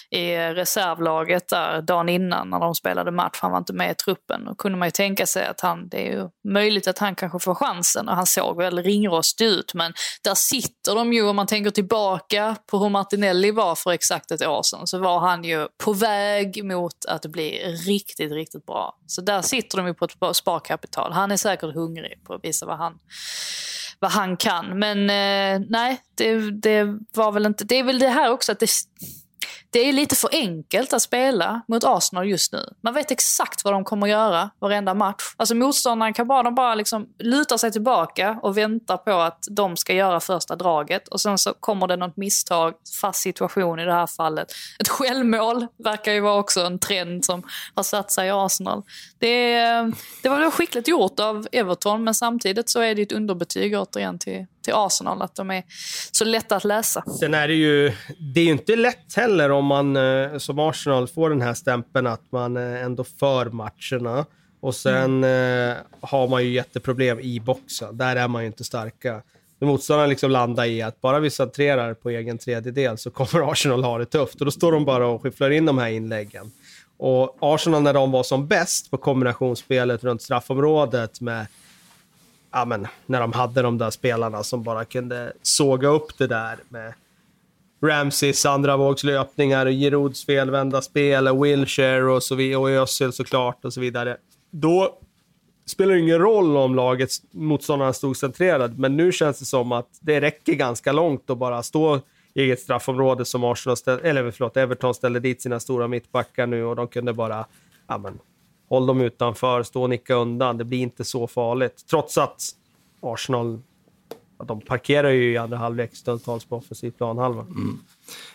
i reservlaget där dagen innan när de spelade match. Han var inte med i truppen. Då kunde man ju tänka sig att han, det är ju möjligt att han kanske får chansen. Och han såg väl ringrostig ut, men där sitter de ju, om man tänker tillbaka på hur Martinelli var för exakt ett år sedan, så var han ju på väg mot att bli riktigt, riktigt bra. Så där sitter de ju på ett sparkapital. Han är säkert hungrig på att visa vad han, vad han kan. Men eh, nej, det, det var väl inte... Det är väl det här också att det, det är lite för enkelt att spela mot Arsenal just nu. Man vet exakt vad de kommer att göra varenda match. Alltså motståndaren kan bara, de bara liksom luta sig tillbaka och vänta på att de ska göra första draget. Och sen så kommer det något misstag, fast situation i det här fallet. Ett självmål verkar ju vara också en trend som har satt sig i Arsenal. Det, det var skickligt gjort av Everton, men samtidigt så är det ett underbetyg återigen till, till Arsenal att de är så lätta att läsa. Sen är det ju, det är ju inte lätt heller om man eh, som Arsenal får den här stämpeln att man eh, ändå för matcherna. Och sen eh, har man ju jätteproblem i boxen. Där är man ju inte starka. Motståndaren liksom landar i att bara vi centrerar på egen tredjedel så kommer [LAUGHS] Arsenal ha det tufft. Och då står de bara och skifflar in de här inläggen. Och Arsenal när de var som bäst på kombinationsspelet runt straffområdet med ja, men, när de hade de där spelarna som bara kunde såga upp det där med Ramseys andra vågslöpningar, Girouds felvända spel, och Wilshire och, så vidare, och Özil såklart och så vidare. Då spelar det ingen roll om laget, motståndarna stod centrerad, men nu känns det som att det räcker ganska långt att bara stå i eget straffområde som Arsenal ställ, eller förlåt, Everton ställde dit sina stora mittbackar nu och de kunde bara, ja men, håll dem utanför, stå och nicka undan. Det blir inte så farligt. Trots att Arsenal, de parkerar ju i andra halvlek stundtals på offensiv planhalva. Mm.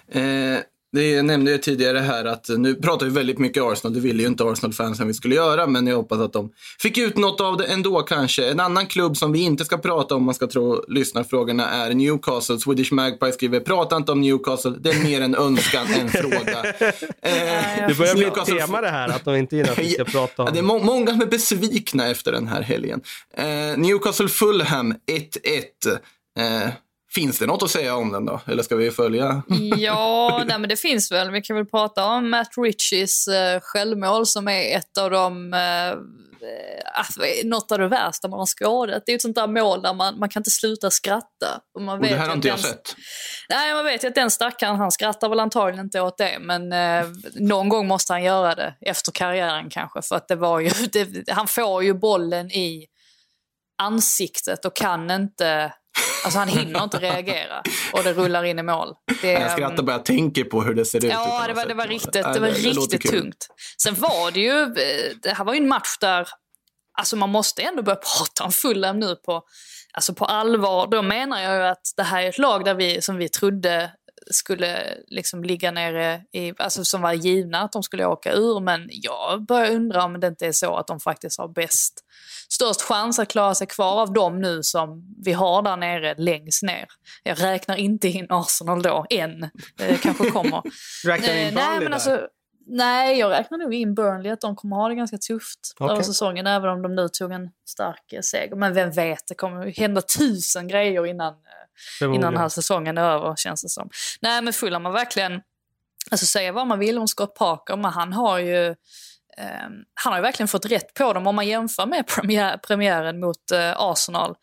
Eh, det nämnde jag tidigare här att nu pratar vi väldigt mycket Arsenal. Det ville ju inte Arsenal-fansen vi skulle göra, men jag hoppas att de fick ut något av det ändå kanske. En annan klubb som vi inte ska prata om, om man ska tro lyssnarfrågorna, är Newcastle. Swedish Magpie skriver, prata inte om Newcastle. Det är mer en önskan än fråga. [LAUGHS] Eh, Det börjar bli ett tema det här, att de inte vill att vi ska prata om det är må många som är besvikna efter den här helgen. Eh, Newcastle Fulham 1-1. Eh, finns det något att säga om den då? Eller ska vi följa? Ja, [LAUGHS] nej, men det finns väl. Vi kan väl prata om Matt Richies eh, självmål som är ett av de eh, alltså, något av det värsta man har skådat. Det är ett sånt där mål där man, man kan inte sluta skratta. Och man Och det vet här har inte jag den- sett. Nej, man vet ju att den stackaren, han skrattar väl antagligen inte åt det, men eh, någon gång måste han göra det efter karriären kanske, för att det var ju, [LAUGHS] det, han får ju bollen i ansiktet och kan inte, alltså han hinner inte reagera och det rullar in i mål. Det, Jag skrattar bara jag tänker på hur det ser ut. Ja, att det ha var, det var riktigt, det var riktigt tungt. Sen var det ju, eh, det här var ju en match där, alltså man måste ändå börja prata om Fulham nu på, alltså på allvar. Då menar jag ju att det här är ett lag där vi, som vi trodde skulle liksom ligga nere i, alltså som var givna att de skulle åka ur. Men jag börjar undra om det inte är så att de faktiskt har bäst, störst chans att klara sig kvar av dem nu som vi har där nere längst ner. Jag räknar inte in Arsenal då, än. Det kanske kommer. [LAUGHS] Räknar vi in Eh, Burnley nej, alltså, nej, jag räknar nog in Burnley att de kommer ha det ganska tufft Okej. över säsongen, även om de nu tog en stark eh, seger. Men vem vet, det kommer hända tusen grejer innan, eh, innan den här säsongen är över, känns det som. Nej, men Fulham har verkligen, alltså säga vad man vill om Scott Parker, men han har ju eh, han har ju verkligen fått rätt på dem om man jämför med premiär, premiären mot eh, Arsenal.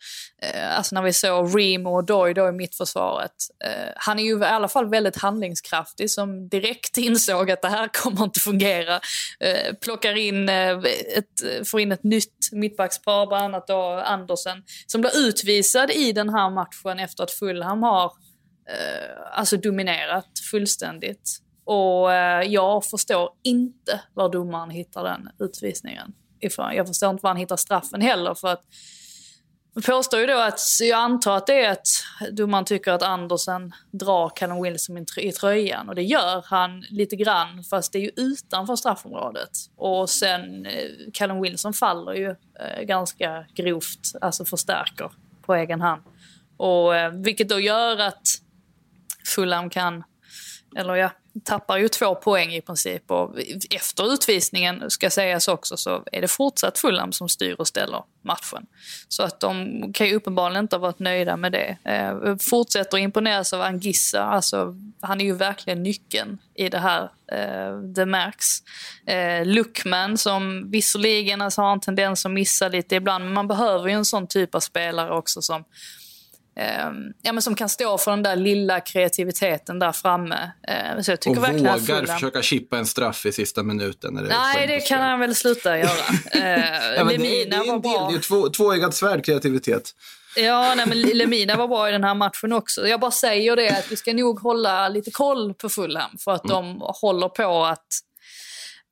Eh, alltså när vi såg Reem och Doy då i mittförsvaret. Eh, han är ju i alla fall väldigt handlingskraftig som direkt [LAUGHS] insåg att det här kommer inte fungera. Eh, plockar in eh, ett, får in ett nytt mittbackspar, bland annat då Andersen, som blir utvisad i den här matchen efter att Fulham har eh, alltså dominerat fullständigt. Och eh, jag förstår inte var domaren hittar den utvisningen ifrån. Jag förstår inte var han hittar straffen heller. För att påstår ju då att, jag antar att det är att domaren tycker att Andersen drar Callum Wilson i tröjan. Och det gör han lite grann, fast det är ju utanför straffområdet. Och sen, eh, Callum Wilson faller ju eh, ganska grovt, alltså förstärker på egen hand. Och, eh, vilket då gör att Fulham kan eller ja, tappar ju två poäng i princip. Och efter utvisningen, ska sägas också, så är det fortsatt Fulham som styr och ställer matchen. Så att de kan ju uppenbarligen inte ha varit nöjda med det. Eh, fortsätter imponeras av Angissa, alltså han är ju verkligen nyckeln i det här. Eh, det märks. Eh, Luckman som visserligen alltså, har en tendens att missa lite ibland, men man behöver ju en sån typ av spelare också som ja, men som kan stå för den där lilla kreativiteten där framme. Uh, så jag tycker och verkligen vågar fulla... försöka chippa en straff i sista minuten. När det Nej, det kan han väl sluta göra. Uh, [LAUGHS] ja, det, det är var bra. Det är två, tvåeggat svärd, kreativitet. Ja, nej, men [LAUGHS] Lemina var bra i den här matchen också. Jag bara säger det att vi ska nog hålla lite koll på Fulham för att mm. de håller på att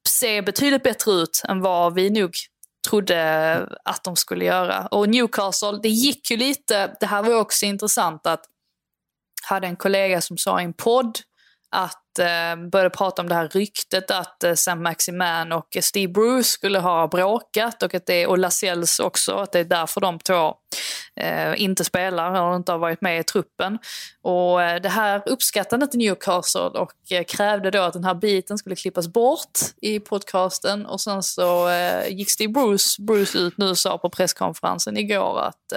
se betydligt bättre ut än vad vi nog trodde att de skulle göra. Och Newcastle, det gick ju lite, det här var också intressant att hade en kollega som sa i en podd att eh, började prata om det här ryktet att eh, Sam Maximan och Steve Bruce skulle ha bråkat och, att det, och Lascelles också, att det är därför de två Eh, inte spelar eller inte har varit med i truppen. Och eh, det här uppskattade inte Newcastle och eh, krävde då att den här biten skulle klippas bort i podcasten och sen så eh, gick Steve Bruce, Bruce ut nu och sa på presskonferensen igår att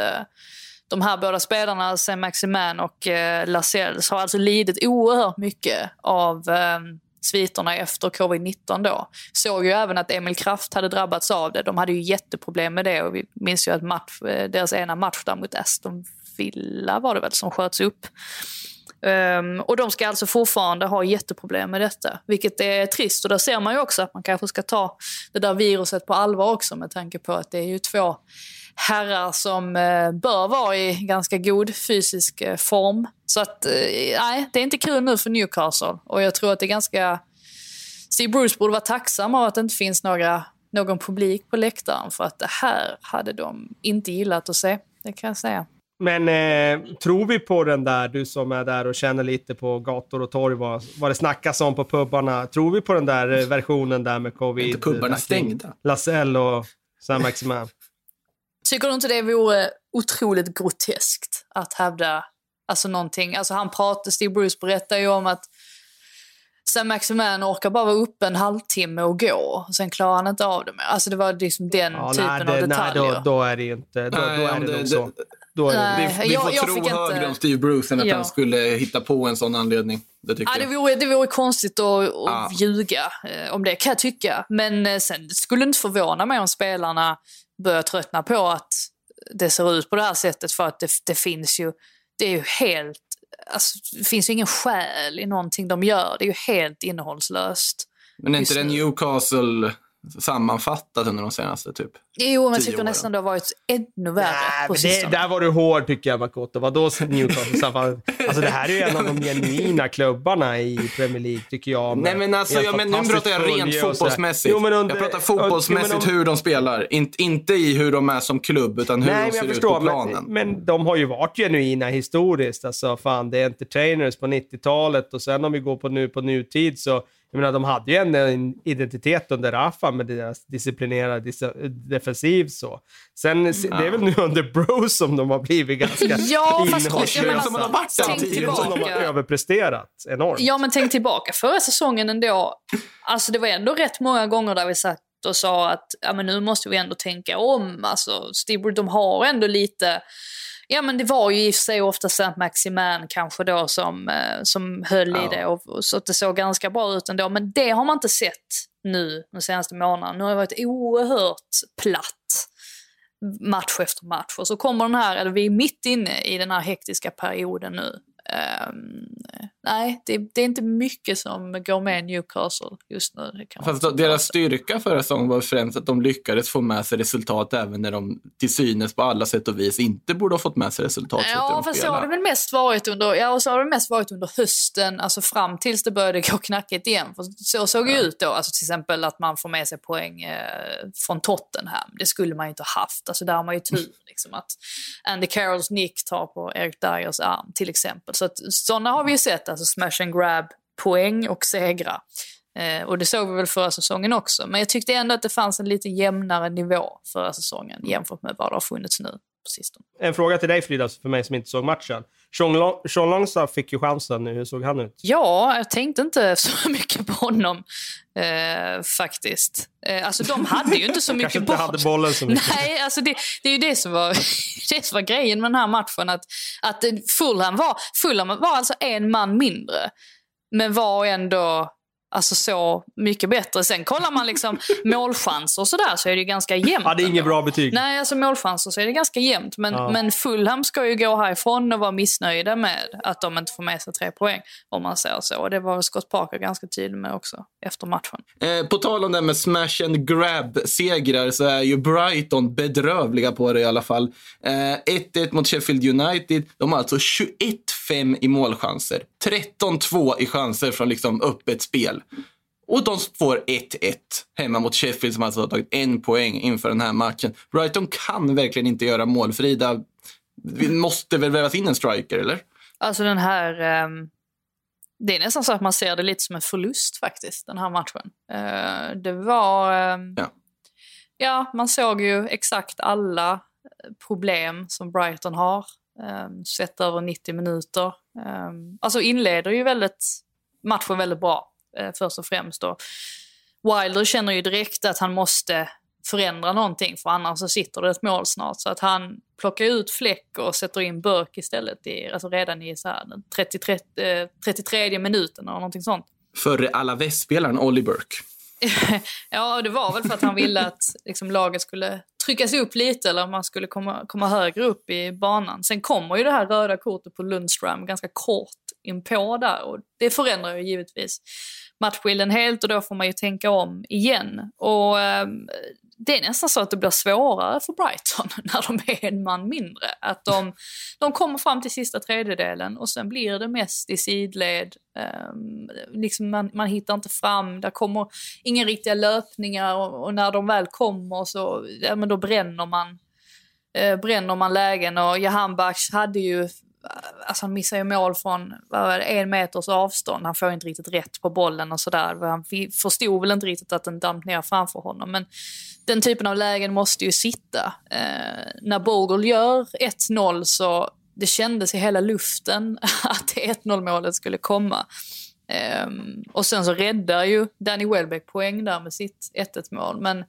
de här båda spelarna, Sam Maximan och eh, Lascelles, har alltså lidit oerhört mycket av eh, sviterna efter covid-19 då. Såg ju även att Emil Kraft hade drabbats av det. De hade ju jätteproblem med det och vi minns ju att match, eh, deras ena match där mot Aston Villa var det väl som sköts upp. Um, och de ska alltså fortfarande ha jätteproblem med detta, vilket är trist. Och där ser man ju också att man kanske ska ta det där viruset på allvar också med tanke på att det är ju två herrar som eh, bör vara i ganska god fysisk eh, form. Så att, eh, nej, det är inte kul nu för Newcastle. Och jag tror att det är ganska... Steve Bruce borde vara tacksam av att det inte finns några, någon publik på läktaren. För att det här hade de inte gillat att se, det kan jag säga. Men eh, tror vi på den där, du som är där och känner lite på gator och torg, vad, vad det snackas om på pubbarna. Tror vi på den där versionen där med covid? Är inte pubbarna stängda? Lasell och Sam Maximan. Tycker du inte det vore otroligt groteskt att hävda alltså någonting? Alltså han pratar, Steve Bruce berättar ju om att Sam Maximan orkar bara vara uppe en halvtimme och gå. Och sen klarar han inte av det mer. Alltså det var liksom den ja, typen nej, det, av detaljer. Nej, då, då, är det ju inte... Då, nej, då är det, det nog så. Då är nej, det, vi, vi jag, får jag tro högre inte... om Steve Bruce än att ja. han skulle hitta på en sån anledning. Det, tycker ja, det, vore, det vore konstigt att, att ja. ljuga eh, om det, kan jag tycka. Men eh, sen skulle det inte förvåna mig om spelarna börjar tröttna på att det ser ut på det här sättet för att det, det finns ju, det är ju helt, alltså, det finns ju ingen själ i någonting de gör. Det är ju helt innehållslöst. Men är inte det Newcastle sammanfattat under de senaste typ Jo, men jag tycker nästan det har varit ännu värre Nej, på det, Där var du hård tycker jag, Makoto. Vadå Newcastle? Alltså det här är ju en av de genuina klubbarna i Premier League, tycker jag. Nej, men alltså, jag, men, nu pratar jag rent fotbollsmässigt. Jo, under, jag pratar fotbollsmässigt och, hur de spelar. In, inte i hur de är som klubb, utan hur Nej, de ser förstår, ut på planen. Men, men de har ju varit genuina historiskt. Alltså, fan, det är entertainers på 90-talet och sen om vi går på nu på nutid så jag menar, de hade ju en identitet under Rafa med deras disciplinerade defensiv. Så. Sen, ja. det är väl nu under Bros som de har blivit ganska [LAUGHS] ja, fast, jag menar, som alltså, tänk tillbaka. Som de har överpresterat enormt. Ja, men tänk tillbaka. Förra säsongen ändå, alltså det var ändå rätt många gånger där vi satt och sa att ja, men nu måste vi ändå tänka om. Alltså, Steve de har ändå lite Ja men det var ju i och för sig ofta Saint Maximan kanske då som, eh, som höll ja. i det och, och, så att det såg ganska bra ut ändå. Men det har man inte sett nu de senaste månaderna. Nu har det varit oerhört platt match efter match. Och så kommer den här, eller vi är mitt inne i den här hektiska perioden nu. Um, nej, det, det, är inte mycket som går med Newcastle just nu. Fast deras styrka förra säsongen var främst att de lyckades få med sig resultat även när de till synes på alla sätt och vis inte borde ha fått med sig resultat. Ja, fast så har det väl mest varit under, ja, och så har det mest varit under hösten, alltså fram tills det började gå knackigt igen. För så såg det ja. ut då, alltså till exempel att man får med sig poäng eh, från Tottenham. Det skulle man ju inte ha haft, alltså där har man ju tur. [LAUGHS] Liksom, att Andy Carrolls nick tar på Eric Dyers arm till exempel. Så att, sådana har vi ju sett, alltså smash and grab, poäng och segra. Eh, och det såg vi väl förra säsongen också. Men jag tyckte ändå att det fanns en lite jämnare nivå förra säsongen jämfört med vad det har funnits nu på sistone. En fråga till dig Frida, för mig som inte såg matchen. Sean, Long Sean Longstaff fick ju chansen nu. Hur såg han ut? Ja, jag tänkte inte [LAUGHS] så mycket på honom eh, faktiskt. Eh, alltså de hade ju inte så [LAUGHS] mycket Kanske inte hade bollen så mycket. Nej, alltså det, det är ju det som, var, [LAUGHS] det som var grejen med den här matchen. Att, att Fulham, var, Fulham var alltså en man mindre. Men var ändå alltså så mycket bättre. Sen kollar man liksom [LAUGHS] målchanser och sådär så är det ju ganska jämnt. Ja, det är inget bra betyg. Nej, alltså målchanser så är det ganska jämnt. Men, Ja. men Fulham ska ju gå härifrån och vara missnöjda med att de inte får med sig tre poäng. Om man säger så. Och det var Scott Parker ganska tydlig med också efter matchen. Eh, på tal om det med smash and grab-segrar så är ju Brighton bedrövliga på det i alla fall. Eh, 1-1 mot Sheffield United. De har alltså 21-5 i målchanser. 13-2 i chanser från liksom öppet spel. Och de får 1-1 hemma mot Sheffield som alltså har tagit en poäng inför den här matchen. Brighton kan verkligen inte göra mål. Frida, vi måste väl vävas in en striker, eller? Alltså den här... ehm, det är nästan så att man ser det lite som en förlust faktiskt, den här matchen. Eh, det var... ehm, Ja. ja, man såg ju exakt alla problem som Brighton har. Ehm, um, sett över 90 minuter. Um, alltså inleder ju väldigt matchen väldigt bra, eh, först och främst. Då. Wilder känner ju direkt att han måste förändra någonting för annars så sitter det ett mål snart. Så att han plockar ut Fläck och sätter in Burke istället i, alltså redan i så här, den 33, eh, 33 minuten eller någonting sånt. Förre Alaves-spelaren Ollie Burke. [LAUGHS] Ja, det var väl för att han ville att liksom, laget skulle tryckas upp lite eller man skulle komma, komma högre upp i banan. Sen kommer ju det här röda kortet på Lundström ganska kort inpå där och det förändrar ju givetvis matchbilden helt och då får man ju tänka om igen. Och eh, det är nästan så att det blir svårare för Brighton [LAUGHS] när de är en man mindre. Att de, de kommer fram till sista tredjedelen och sen blir det mest i sidled. Um, liksom man, man hittar inte fram, där kommer inga riktiga löpningar och, och när de väl kommer så ja, men då bränner man, eh, bränner man lägen. Och Jahan hade ju Alltså han missar ju mål från vad var det, en meters avstånd. Han får inte riktigt rätt på bollen och sådär. Han förstod väl inte riktigt att den damp ner framför honom. Men den typen av lägen måste ju sitta. Eh, när Bogle gör 1-0 så det kändes i hela luften [LAUGHS] att det 1-0 målet skulle komma. Ehm, och sen så räddar ju Danny Welbeck poäng där med sitt 1-1 mål. Men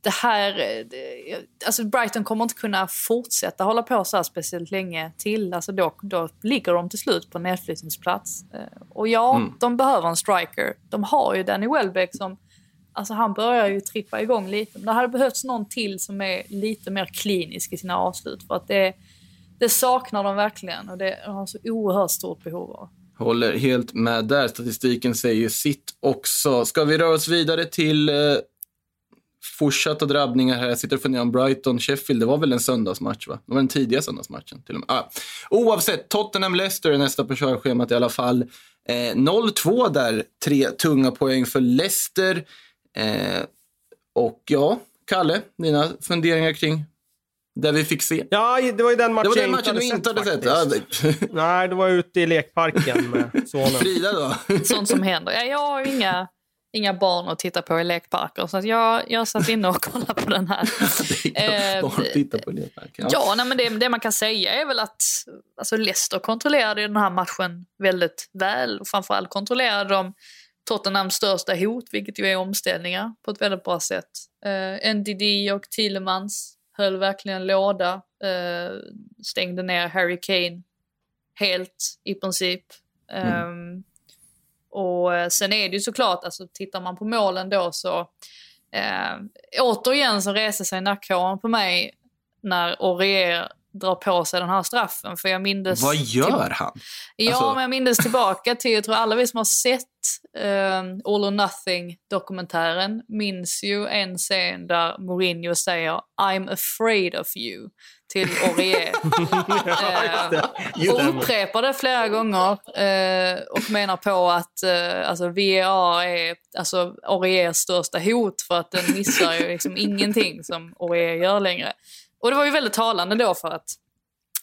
det här, eh, det, alltså Brighton kommer inte kunna fortsätta hålla på så här speciellt länge till. Alltså då, då ligger de till slut på nedflyttningsplats. Eh, Och ja, Mm. de behöver en striker. De har ju Danny Welbeck som, alltså han börjar ju trippa igång lite. Men det hade behövts någon till som är lite mer klinisk i sina avslut. För att det, det saknar de verkligen och det har så oerhört stort behov av. Håller helt med där. Statistiken säger ju sitt också. Ska vi röra oss vidare till eh, fortsatta drabbningar här? Jag sitter och funderar om Brighton, Sheffield. Det var väl en söndagsmatch, va? Det var den tidiga söndagsmatchen till och med. Ah. Oavsett, Tottenham-Leicester är nästa på körschemat i alla fall. Eh, 0-2 där. Tre tunga poäng för Leicester. Eh, och ja, Kalle, dina funderingar kring det vi fick se? Ja, det var ju den matchen Det var den jag matchen du inte hade sett. faktiskt. Ja, Nej, det var ute i lekparken med [LAUGHS] sonen. Frida då? Sånt som händer. Ja, jag har ju inga, inga barn att titta på i lekparker så att jag, jag satt inne och kollade på den här. [LAUGHS] Eh, Barn tittar på lekparken. Ja, nej, men det, det man kan säga är väl att alltså Leicester kontrollerade den här matchen väldigt väl. Och framförallt kontrollerade de Tottenhams största hot, vilket ju är omställningar på ett väldigt bra sätt. Eh, NDD och Thielemans höll verkligen låda. Eh, stängde ner Harry Kane helt i princip. Ehm, och eh, sen är det ju såklart, alltså tittar man på målen då så eh, återigen så reser sig nackhåren på mig när Aurier drar på sig den här straffen. För jag mindes... Vad gör han? Ja, Alltså- men jag minns tillbaka till, jag tror alla vi som har sett eh, All or Nothing-dokumentären minns ju en scen där Mourinho säger I'm afraid of you till Aurier. [LAUGHS] eh, och upprepar det flera gånger eh, och menar på att eh, alltså VAR är alltså Auriers största hot för att den missar ju liksom ingenting som Aurier gör längre. Och det var ju väldigt talande då för att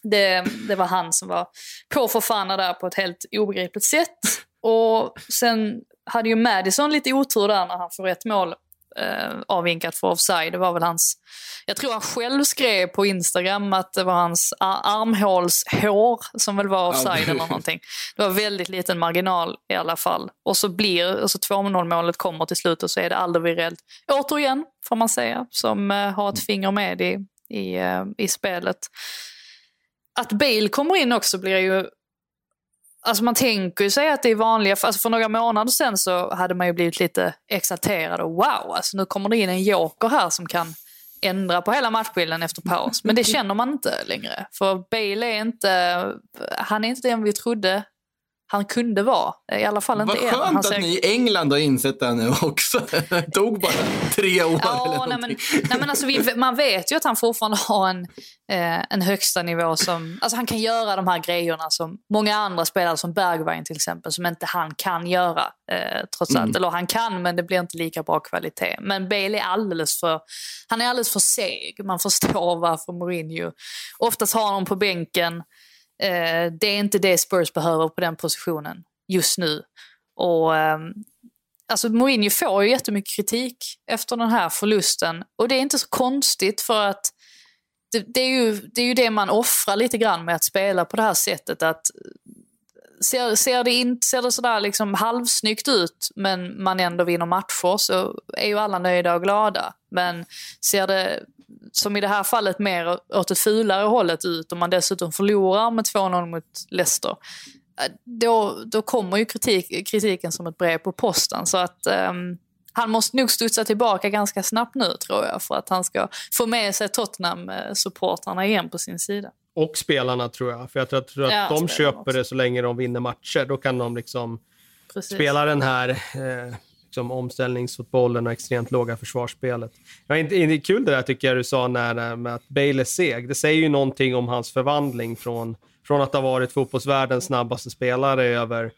det, det var han som var på Fofana där på ett helt obegripligt sätt. Och sen hade ju Madison lite otur där när han får rätt mål eh, avvinkat för offside. Det var väl hans... Jag tror han själv skrev på Instagram att det var hans ar- armhålshår som väl var offside Ja. eller någonting. Det var väldigt liten marginal i alla fall. Och så blir, och så 2-0 målet kommer till slut och så är det Alderweireld, återigen får man säga, som eh, har ett finger med i, i, eh, i spelet. Att Bale kommer in också blir ju Alltså man tänker ju sig att det är vanliga, alltså för några månader sedan så hade man ju blivit lite exalterad och wow, alltså nu kommer det in en joker här som kan ändra på hela matchbilden efter paus. Men det [LAUGHS] känner man inte längre. För Bale är inte, han är inte den vi trodde han kunde vara. I alla fall inte Vad. Han skönt att ni i England har insett det nu också. Det [LAUGHS] tog bara tre år eller Ja, nej, men, någonting. nej, men alltså, vi, man vet ju att han fortfarande har en, eh, en högsta nivå som... Alltså han kan göra de här grejerna som många andra spelare, som Bergwijn till exempel, som inte han kan göra. Eh, trots allt. Eller han kan, men det blir inte lika bra kvalitet. Men Bale är alldeles för... Han är alldeles för seg. Man förstår varför Mourinho... Oftast har honom på bänken. Eh, det är inte det Spurs behöver på den positionen just nu. Och... eh, Alltså Mourinho får ju jättemycket kritik efter den här förlusten. Och det är inte så konstigt för att det, det, är, ju, det är ju det man offrar lite grann med att spela på det här sättet. Att ser, ser det in, ser det sådär liksom halvsnyggt ut men man ändå vinner matcher så är ju alla nöjda och glada. Men ser det som i det här fallet mer åt det fulare hållet ut och man dessutom förlorar med 2-0 mot Leicester eh, då, då kommer ju kritik, kritiken som ett brev på posten. Så att ehm, han måste nog studsa tillbaka ganska snabbt nu tror jag för att han ska få med sig Tottenham-supportrarna igen på sin sida. Och spelarna tror jag. För jag tror, jag tror att Ja, de köper också. det så länge de vinner matcher. Då kan de liksom Precis. spela den här eh, liksom omställningsfotbollen och extremt låga försvarsspelet. Ja, inte, inte kul det där tycker jag du sa när, med att Bale är seg. Det säger ju någonting om hans förvandling från, från att ha varit fotbollsvärldens snabbaste spelare över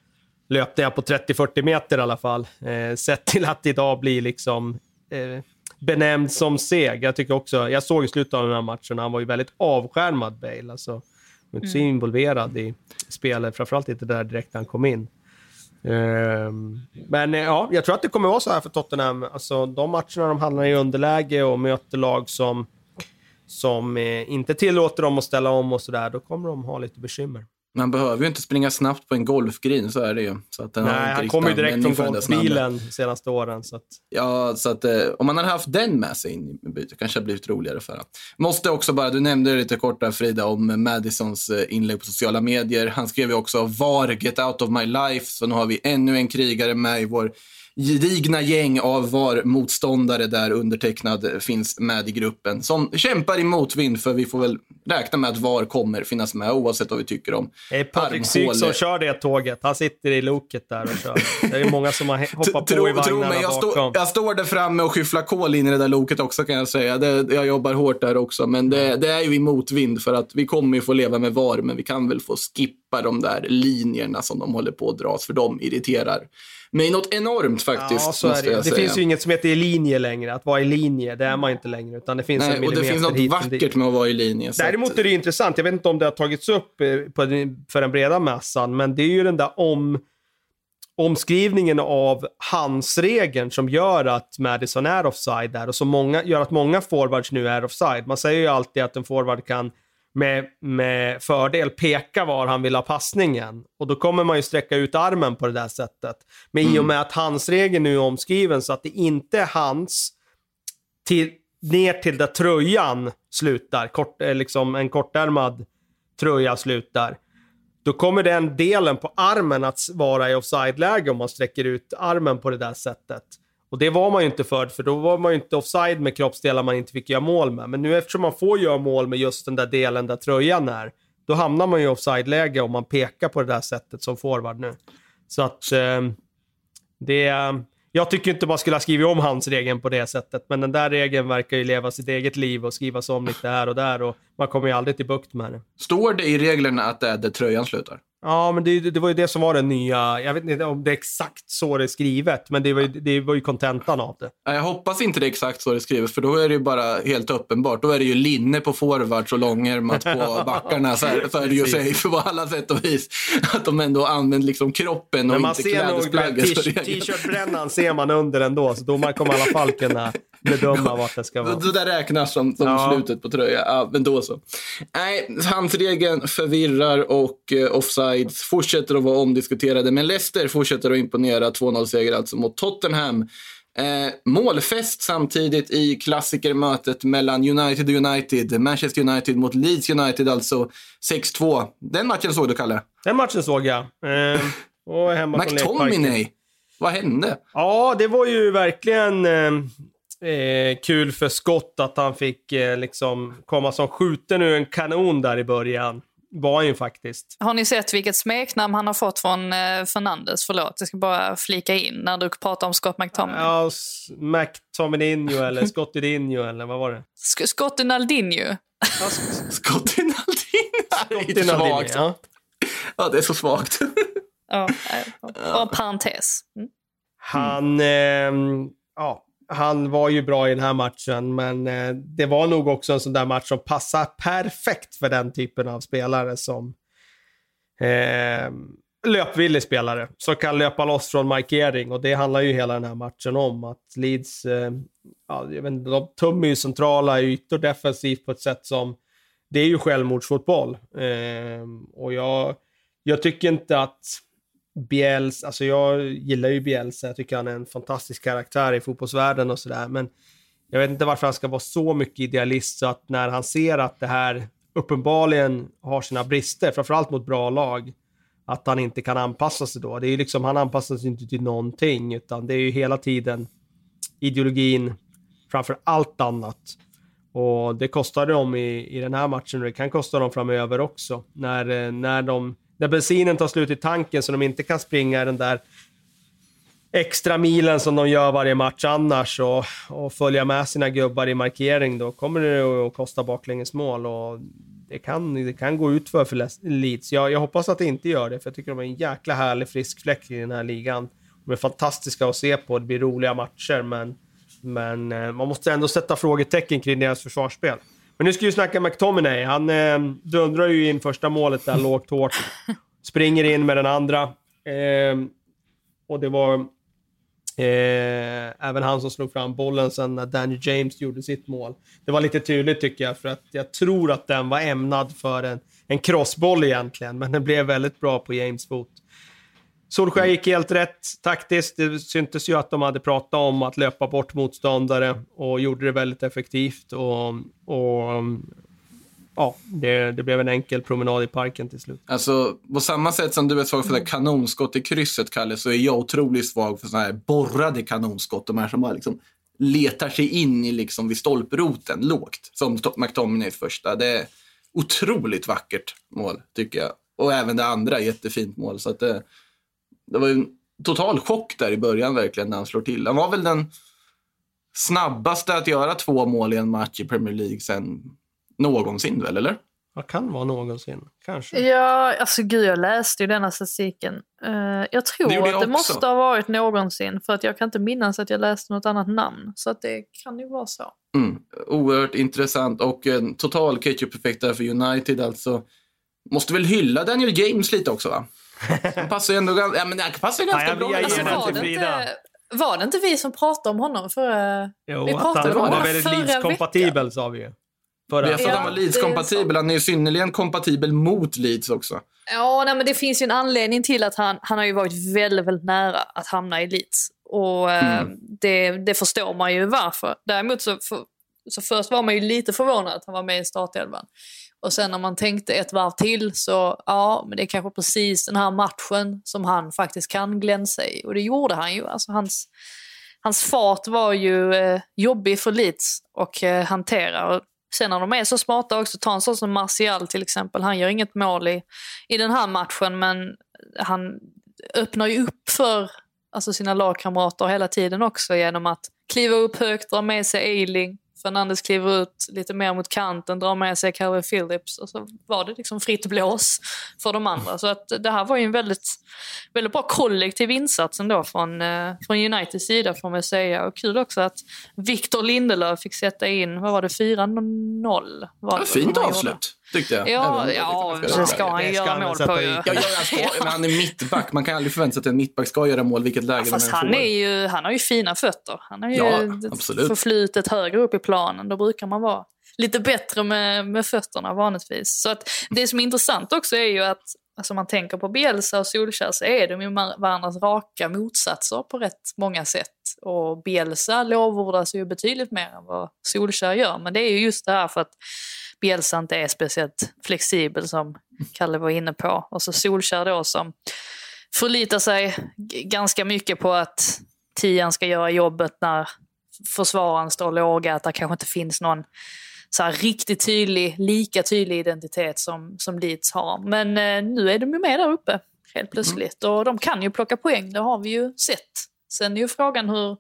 löpningar på 30-40 meter i alla fall. Eh, sett till att idag bli liksom eh, benämnd som seg. Jag tycker också, jag såg i slutet av den här matchen, han var ju väldigt avskärmad Bale. Alltså, inte så involverad i spelet, framförallt inte där direkt när han kom in. Ehm, men eh, ja, jag tror att det kommer vara så här för Tottenham. Alltså, de matcherna de hamnar i underläge och möter lag som, som eh, inte tillåter dem att ställa om och sådär, då kommer de ha lite bekymmer. Man behöver ju inte springa snabbt på en golfgreen, så är det ju. Så att Nej, han kommer ju direkt från golfbilen de senaste åren. Så att, Ja, så att eh, om man hade haft den med sig in i bytet kanske det blivit roligare för honom. Måste också bara, du nämnde lite kort där Frida om Madisons eh, inlägg på sociala medier. Han skrev ju också VAR, get out of my life. Så nu har vi ännu en krigare med i vår gedigna gäng av VAR-motståndare där undertecknad finns med i gruppen. Som kämpar i motvind för vi får väl räkna med att VAR kommer finnas med oavsett vad vi tycker om det är Patrik Syk som kör det tåget. Han sitter i loket där och kör. Det är många som har [LAUGHS] hoppat på Tro, i tro vagnarna mig, jag, stå, jag står där framme och skyfflar kol in i det där loket också kan jag säga. Det, jag jobbar hårt där också. Men det, det är ju i motvind för att vi kommer ju få leva med VAR, men vi kan väl få skippa de där linjerna som de håller på att dras, för de irriterar mig något enormt faktiskt. Ja, så är det. Det finett ju inget som heter i linje längre. Att vara i linje, det är man inte längre. Utan det finns en Nej, och millimeter det finns något och vackert med att vara i linje. Däremot är det intressant, jag vet inte om det har tagits upp eh, för den breda massan, men det är ju den där om, omskrivningen av handsregeln som gör att Madison är offside där och som många, gör att många forwards nu är offside. Man säger ju alltid att en forward kan med, med fördel peka var han vill ha passningen. Och då kommer man ju sträcka ut armen på det där sättet. Men i och med att handsregeln nu är omskriven så att det inte är hands till, ner till där tröjan slutar, kort, eh, liksom en kortärmad tröja slutar. Då kommer den delen på armen att vara i offside-läge om man sträcker ut armen på det där sättet. Och det var man ju inte förr, för då var man ju inte offside med kroppsdelar man inte fick göra mål med. Men nu eftersom man får göra mål med just den där delen där tröjan är, då hamnar man ju i offside-läge om man pekar på det där sättet som forward nu. Så att eh, det... Jag tycker inte man skulle ha skrivit om hans regeln på det sättet, men den där regeln verkar ju leva sitt eget liv och skrivas om lite här och där och man kommer ju aldrig till bukt med det. Står det i reglerna att det är där tröjan slutar? Ja, men det, det var ju det som var det nya. Jag vet inte om det är exakt så det är skrivet, men det var ju, det var ju kontentan av det. Jag hoppas inte det är exakt så det skrivs, för då är det ju bara helt uppenbart. Då är det ju linne på forwards och långärmat på [LAUGHS] backarna. Så, här, så är det ju safe på alla sätt och vis. Att de ändå använder liksom kroppen och Men man inte ser klädesplagget. t-shirt-brännan ser man under ändå, så domaren kommer i alla fall kunna bedöma vart det ska vara. Det där räknas som, som Ja. slutet på tröja. Ja, men då så. Nej, handsregeln förvirrar och eh, offsides fortsätter att vara omdiskuterade. Men Leicester fortsätter att imponera. 2-0-seger alltså mot Tottenham. Eh, målfest samtidigt i klassikermötet mellan United och United. Manchester United mot Leeds United, alltså 6-2. Den matchen såg du, Kalle? Den matchen såg jag. Eh, [LAUGHS] och hemma. McTominay. Vad hände? Ja, det var ju verkligen eh, kul för Scott att han fick eh, liksom komma som skjuten ur en kanon där i början. Var han ju faktiskt. Har ni sett vilket smeknamn han har fått från eh, Fernandes? Förlåt, jag ska bara flika in när du pratar om Scott McTominay. Ja, McTominay [LAUGHS] eller Scottidinho eller vad var det? Sk- Scott Naldinho. [LAUGHS] Scott Inaldin. Scottinaldini, ja. Ja, det är så svagt. Ja, eh, bara en parentes. Mm. Han, ehm, ja, han var ju bra i den här matchen, men eh, det var nog också en sån där match som passar perfekt för den typen av spelare som eh, löpvillig spelare som kan löpa loss från markering och det handlar ju hela den här matchen om. Att Leeds, eh, ja, jag vet inte, de tömmer ju centrala ytor defensivt på ett sätt som, det är ju självmordsfotboll. Eh, och jag, jag tycker inte att Biels, alltså jag gillar ju Bielsa, jag tycker han är en fantastisk karaktär i fotbollsvärlden och sådär, men jag vet inte varför han ska vara så mycket idealist så att när han ser att det här uppenbarligen har sina brister, framförallt mot bra lag, att han inte kan anpassa sig då. Det är ju liksom, han anpassar sig inte till någonting, utan det är ju hela tiden ideologin framför allt annat. Och det kostade dem i, i den här matchen och det kan kosta dem framöver också. När, eh, när, de, när bensinen tar slut i tanken så de inte kan springa den där extra milen som de gör varje match annars och, och följa med sina gubbar i markering, då kommer det att kosta baklängesmål. Och det kan, det kan gå ut för, för Leeds. Jag, jag hoppas att det inte gör det, för jag tycker de är en jäkla härlig frisk fläck i den här ligan. De är fantastiska att se på, det blir roliga matcher, men, men eh, man måste ändå sätta frågetecken kring deras försvarsspel. Men nu ska vi snacka McTominay. Han eh, dundrar ju in första målet där lågt hårt. Springer in med den andra. Eh, och det var Eh, även han som slog fram bollen sen när Danny James gjorde sitt mål. Det var lite tydligt tycker jag, för att jag tror att den var ämnad för en, en crossboll egentligen, men den blev väldigt bra på James fot. Solskjaer gick helt rätt taktiskt. Det syntes ju att de hade pratat om att löpa bort motståndare och gjorde det väldigt effektivt. Och, och ja, det, det blev en enkel promenad i parken till slut. Alltså, på samma sätt som du är svag för det kanonskott i krysset, Kalle, så är jag otroligt svag för sådana här borrade kanonskott. De här som bara liksom letar sig in i liksom vid stolproten lågt, som McTominays första. Det är otroligt vackert mål, tycker jag. Och även det andra, jättefint mål. Så att det, det var ju en total chock där i början verkligen när han slår till. Han var väl den snabbaste att göra två mål i en match i Premier League sen någonsin väl, eller? Vad kan vara någonsin? Kanske. Ja, alltså gud, jag läste ju denna statistiken. Eh, jag Det tror gjorde att det också. måste ha varit någonsin, för att jag kan inte minnas att jag läste något annat namn. Så att det kan ju vara så. Mm. Oerhört intressant och en total ketchup-effekt där för United alltså. Måste väl hylla Daniel James lite också va? Han passar ju ändå ganska, ja, men han passar ju ganska jag- bra. jag den den här var, det inte, var det inte vi som pratade om honom förra... Jo, Vi att pratade han om var honom väldigt förra Leeds-kompatibel sa vi ju. Förra. Vi har fått Ja, han var Leeds-kompatibel. Han är ju synnerligen kompatibel mot Leeds också. Ja, nej, men det finns ju en anledning till att han, han har ju varit väldigt, väldigt nära att hamna i Leeds. Och eh, Mm. det, det förstår man ju varför. Däremot så, för, så först var man ju lite förvånad att han var med i startelvan. Och sen när man tänkte ett varv till så, ja, men det är kanske precis den här matchen som han faktiskt kan glänsa i. Och det gjorde han ju. Alltså hans, hans fart var ju eh, jobbig för Leeds att eh, hantera. Och sen när de är så smarta också, ta en sån som Martial till exempel. Han gör inget mål i, i den här matchen, men han öppnar ju upp för alltså, sina lagkamrater hela tiden också genom att kliva upp högt, dra med sig Eiling, Fernandes kliver ut lite mer mot kanten, drar med sig Calvin Phillips och så var det liksom fritt blås för de andra. Så att det här var ju en väldigt, väldigt bra kollektiv insats ändå från, eh, från Uniteds sida får man säga. Och kul också att Victor Lindelöf fick sätta in, vad var det, 4-0? Var det Fint han gjorde. avslut, tyckte jag. Ja, Även- ja det ska han Det ju ska göra han väl mål på. ju. Ja, ja, men han är mittback. Man kan aldrig förvänta sig att en mittback ska göra mål vilket läge Fast de än han, får. är ju, han har ju fina fötter. Han har ju Ja, absolut. förflutet högre upp i planen. Då brukar man vara lite bättre med, med fötterna vanligtvis. Så att det som är intressant också är ju att alltså man tänker på Bielsa och Solskjaer så är de ju varandras raka motsatser på rätt många sätt. Och Bielsa lovordas ju betydligt mer än vad Solskjaer gör. Men det är ju just det här för att Bielsa inte är speciellt flexibel som Kalle var inne på. Och så Solskjaer då som förlitar sig ganska mycket på att tian ska göra jobbet när försvararen står låga, att det kanske inte finns någon så riktigt tydlig, lika tydlig identitet som, som Leeds har. Men eh, nu är de ju med där uppe helt plötsligt och de kan ju plocka poäng, det har vi ju sett. Sen är ju frågan hur,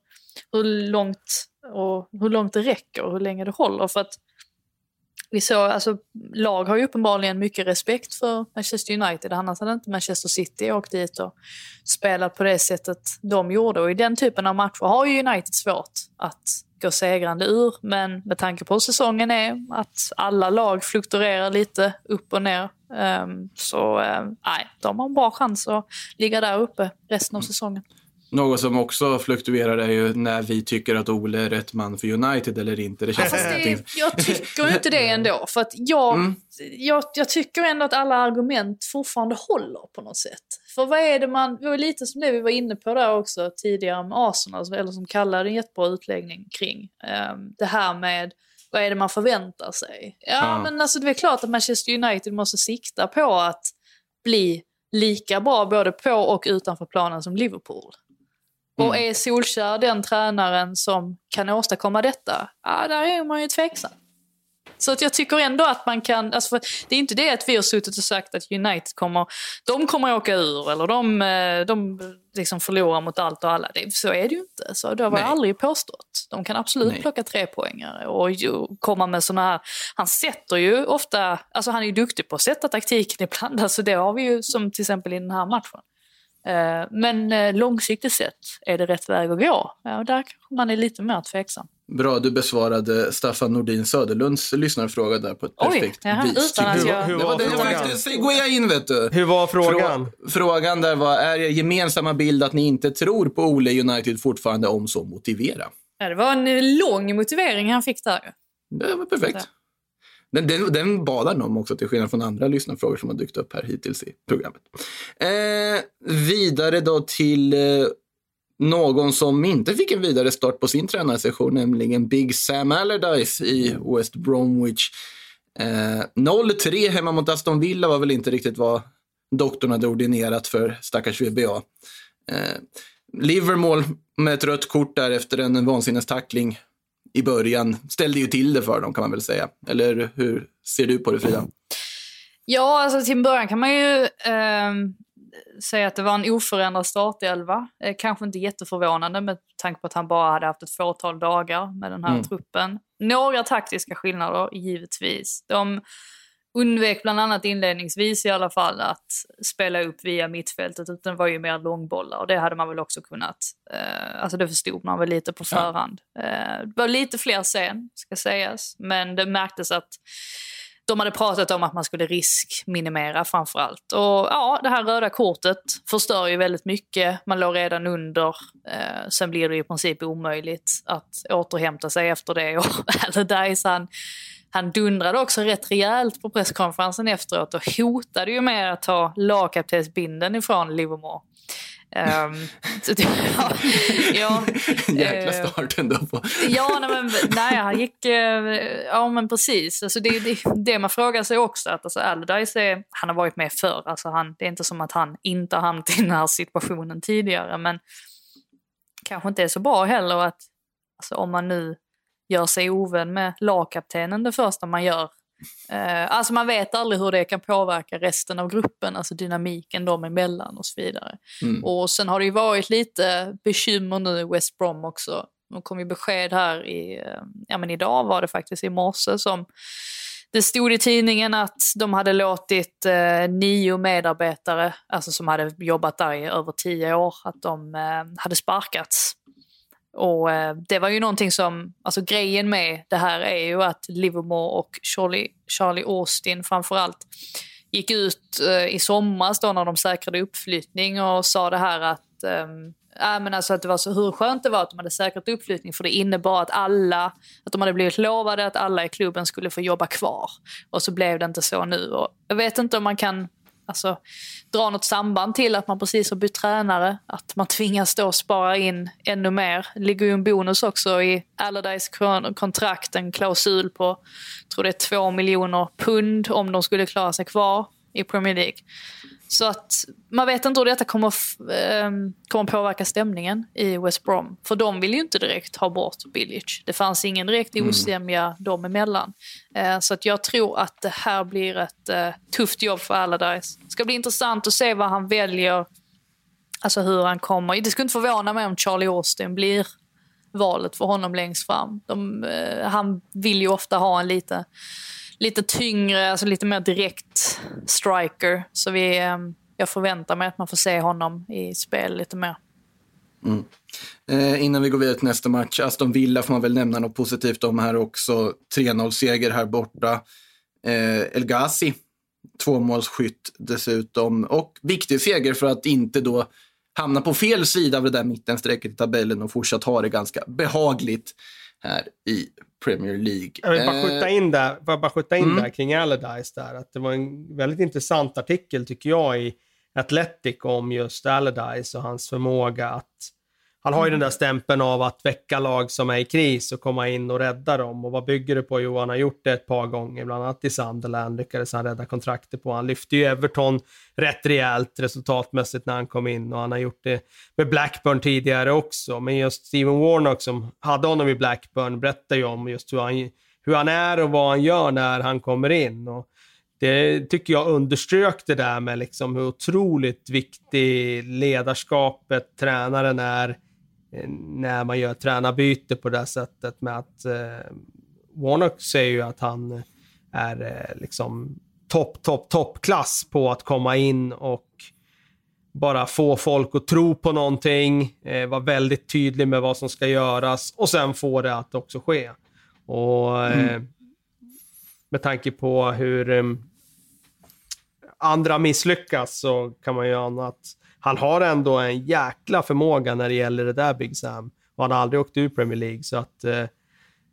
hur, långt, och hur långt det räcker och hur länge det håller. För att vi såg, alltså, lag har ju uppenbarligen mycket respekt för Manchester United. Annars hade inte Manchester City åkt dit och spelat på det sättet de gjorde. Och i den typen av matcher har ju United svårt att gå segrande ur. Men med tanke på hur säsongen är, att alla lag fluktuerar lite upp och ner. Um, så um, nej, de har en bra chans att ligga där uppe resten av säsongen. Något som också fluktuerar är ju när vi tycker att Ole är rätt man för United eller inte. Det känns som det, jag tycker inte det ändå. För att jag, Mm. jag, jag tycker ändå att alla argument fortfarande håller på något sätt. För vad är det man, det var lite som det vi var inne på där också tidigare med Arsenal, eller som kallade en jättebra utläggning kring. ehm, det här med vad är det man förväntar sig? Ja, Ja. men alltså det är klart att Manchester United måste sikta på att bli lika bra både på och utanför planen som Liverpool. Och är Solskjaer den tränaren som kan åstadkomma detta? Ja, där är man ju tveksam. Så att jag tycker ändå att man kan... Alltså det är inte det att vi har suttit och sagt att United kommer, de kommer åka ur eller de, eh, de liksom förlorar mot allt och alla. Det, så är det ju inte. Så det har jag aldrig påstått. De kan absolut Nej. plocka tre poängare och ju, komma med såna här... Han sätter ju ofta... Alltså han är ju duktig på att sätta taktiken ibland. Alltså det har vi ju som till exempel i den här matchen. Eh, Men eh, långsiktigt sett, är det rätt väg att gå? Ja, där kanske man är lite mer tveksam. Bra, du besvarade Staffan Nordin Söderlunds lyssnarfråga där på ett Oj, perfekt jaha, vis. utan att jag- Hur Det var var den jag frågan? faktiskt... Går jag in, vet du. Hur var frågan? Frå- Frågan där var, är er gemensamma bild att ni inte tror på Ole United fortfarande om så motivera? Ja, det var en eh, lång motivering han fick där. Det var perfekt. Den, den, den bad han om också, till skillnad från andra lyssnarfrågor som har dykt upp här hittills i programmet. Eh, vidare då till eh, någon som inte fick en vidare start på sin tränarsession, nämligen Big Sam Allardyce i West Bromwich. Eh, 0-3 hemma mot Aston Villa var väl inte riktigt vad doktorn hade ordinerat för stackars VBA. Eh, Livermore med ett rött kort där efter en vansinnestackling i början ställde ju till det för dem kan man väl säga. Eller hur ser du på det Frida? Ja, alltså till en början kan man ju ehm, säga att det var en oförändrad startelva. Eh, kanske inte jätteförvånande med tanke på att han bara hade haft ett fåtal dagar med den här Mm. truppen. Några taktiska skillnader, givetvis. De undvek bland annat inledningsvis i alla fall att spela upp via mittfältet, utan det var ju mer långbollar och det hade man väl också kunnat, eh, alltså det förstod man väl lite på Ja. förhand. Eh, det var lite fler sen, ska sägas, men det märktes att de hade pratat om att man skulle riskminimera framför allt. Och ja, det här röda kortet förstör ju väldigt mycket. Man låg redan under. Eh, sen blir det i princip omöjligt att återhämta sig efter det. Och Allardyce han, han dundrade också rätt rejält på presskonferensen efteråt och hotade ju med att ta lagkaptensbinden ifrån Livermore. Ehm, så ja, [LAUGHS] ja, Jäkla start ändå på... Ja, nej, men, nej, han gick... eh, Ja, men precis. Alltså, det, det, det man frågar sig också, att alltså, Allardyce är, han har varit med förr. Alltså, han, det är inte som att han inte har hamnat i den här situationen tidigare, men kanske inte är så bra heller att alltså, om man nu gör sig ovän med lagkaptenen det första man gör. Eh, alltså man vet aldrig hur det kan påverka resten av gruppen, alltså dynamiken dem emellan och så vidare. Mm. Och sen har det ju varit lite bekymmer nu i West Brom också Det kom ju besked här i, eh, ja men idag var det faktiskt i morse som det stod i tidningen att de hade låtit eh, nio medarbetare, alltså som hade jobbat där i över tio år, att de eh, hade sparkats. Och eh, det var ju någonting som, alltså grejen med det här är ju att Livermore och Charlie, Charlie Austin framförallt gick ut eh, i somras då när de säkrade uppflyttning och sa det här att ehm, äh, men alltså att det var så hur skönt det var att de hade säkrat uppflyttning för det innebar att alla, att de hade blivit lovade att alla i klubben skulle få jobba kvar. Och så blev det inte så nu. Och jag vet inte om man kan alltså, dra något samband till att man precis har bytt tränare. Att man tvingas då spara in ännu mer. Det ligger ju en bonus också i Allardyce kontrakt, en klausul på, tror det är två miljoner pund om de skulle klara sig kvar i Premier League. Så att man vet inte hur detta kommer, eh, kommer påverka stämningen i West Brom. För de vill ju inte direkt ha bort Bilic. Det fanns ingen direkt osämja mm. dem emellan. Eh, så att jag tror att det här blir ett eh, tufft jobb för Allardyce. Det ska bli intressant att se vad han väljer. Alltså hur han kommer. Det skulle inte förvåna mig om Charlie Austin blir valet för honom längst fram. De, eh, han vill ju ofta ha en lite lite tyngre, alltså lite mer direkt striker. Så vi, ehm, jag förväntar mig att man får se honom i spel lite mer. Mm. Eh, innan vi går vidare till nästa match, Aston Villa får man väl nämna något positivt om här också. 3-0-seger här borta. Eh, El Ghazi, tvåmålsskytt dessutom. Och viktig seger för att inte då hamna på fel sida av det där mittenstrecket i tabellen och fortsatt ha det ganska behagligt här i Premier League. Jag vill bara skjuta in där, bara skjuta in mm. där kring Allardyce där, att det var en väldigt intressant artikel tycker jag i Athletic om just Allardyce och hans förmåga att han har ju den där stämpeln av att väcka lag som är i kris och komma in och rädda dem. Och vad bygger det på? Jo, han har gjort det ett par gånger, bland annat i Sunderland lyckades han rädda kontraktet på. Han lyfte ju Everton rätt rejält resultatmässigt när han kom in och han har gjort det med Blackburn tidigare också. Men just Steven Warnock som hade honom i Blackburn berättar ju om just hur han, hur han är och vad han gör när han kommer in. Och det tycker jag underströk det där med liksom hur otroligt viktig ledarskapet tränaren är när man gör tränarbyte på det sättet med att eh, Warnock säger ju att han är eh, liksom topp, topp, toppklass på att komma in och bara få folk att tro på någonting, eh, vara väldigt tydlig med vad som ska göras och sen få det att också ske. Och eh, mm. med tanke på hur eh, andra misslyckas så kan man ju ana att han har ändå en jäkla förmåga när det gäller det där Big Sam. Och han har aldrig åkt ur Premier League. Så att, eh,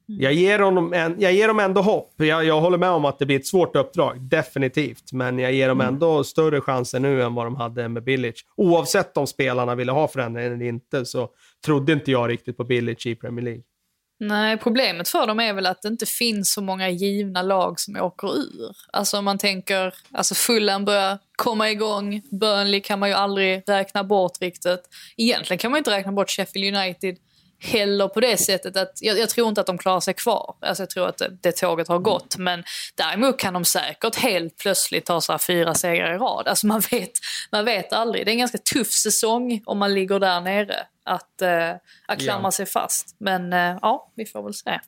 jag, ger honom en, jag ger dem ändå hopp. Jag, jag, håller med om att det blir ett svårt uppdrag, definitivt. Men jag ger dem mm. ändå större chanser nu än vad de hade med Billich. Oavsett om spelarna ville ha förändring eller inte så trodde inte jag riktigt på Billich i Premier League. Nej, problemet för dem är väl att det inte finns så många givna lag som åker ur. Alltså om man tänker, alltså Fulham börjar komma igång, Burnley kan man ju aldrig räkna bort riktigt. Egentligen kan man inte räkna bort Sheffield United heller på det sättet att jag, jag, tror inte att de klarar sig kvar. Alltså jag tror att det, det tåget har gått. Men däremot kan de säkert helt plötsligt ta så fyra segrar i rad. Alltså man vet, man vet aldrig. Det är en ganska tuff säsong om man ligger där nere. Att, eh, att klamra ja. sig fast. Men eh, ja, vi får väl se.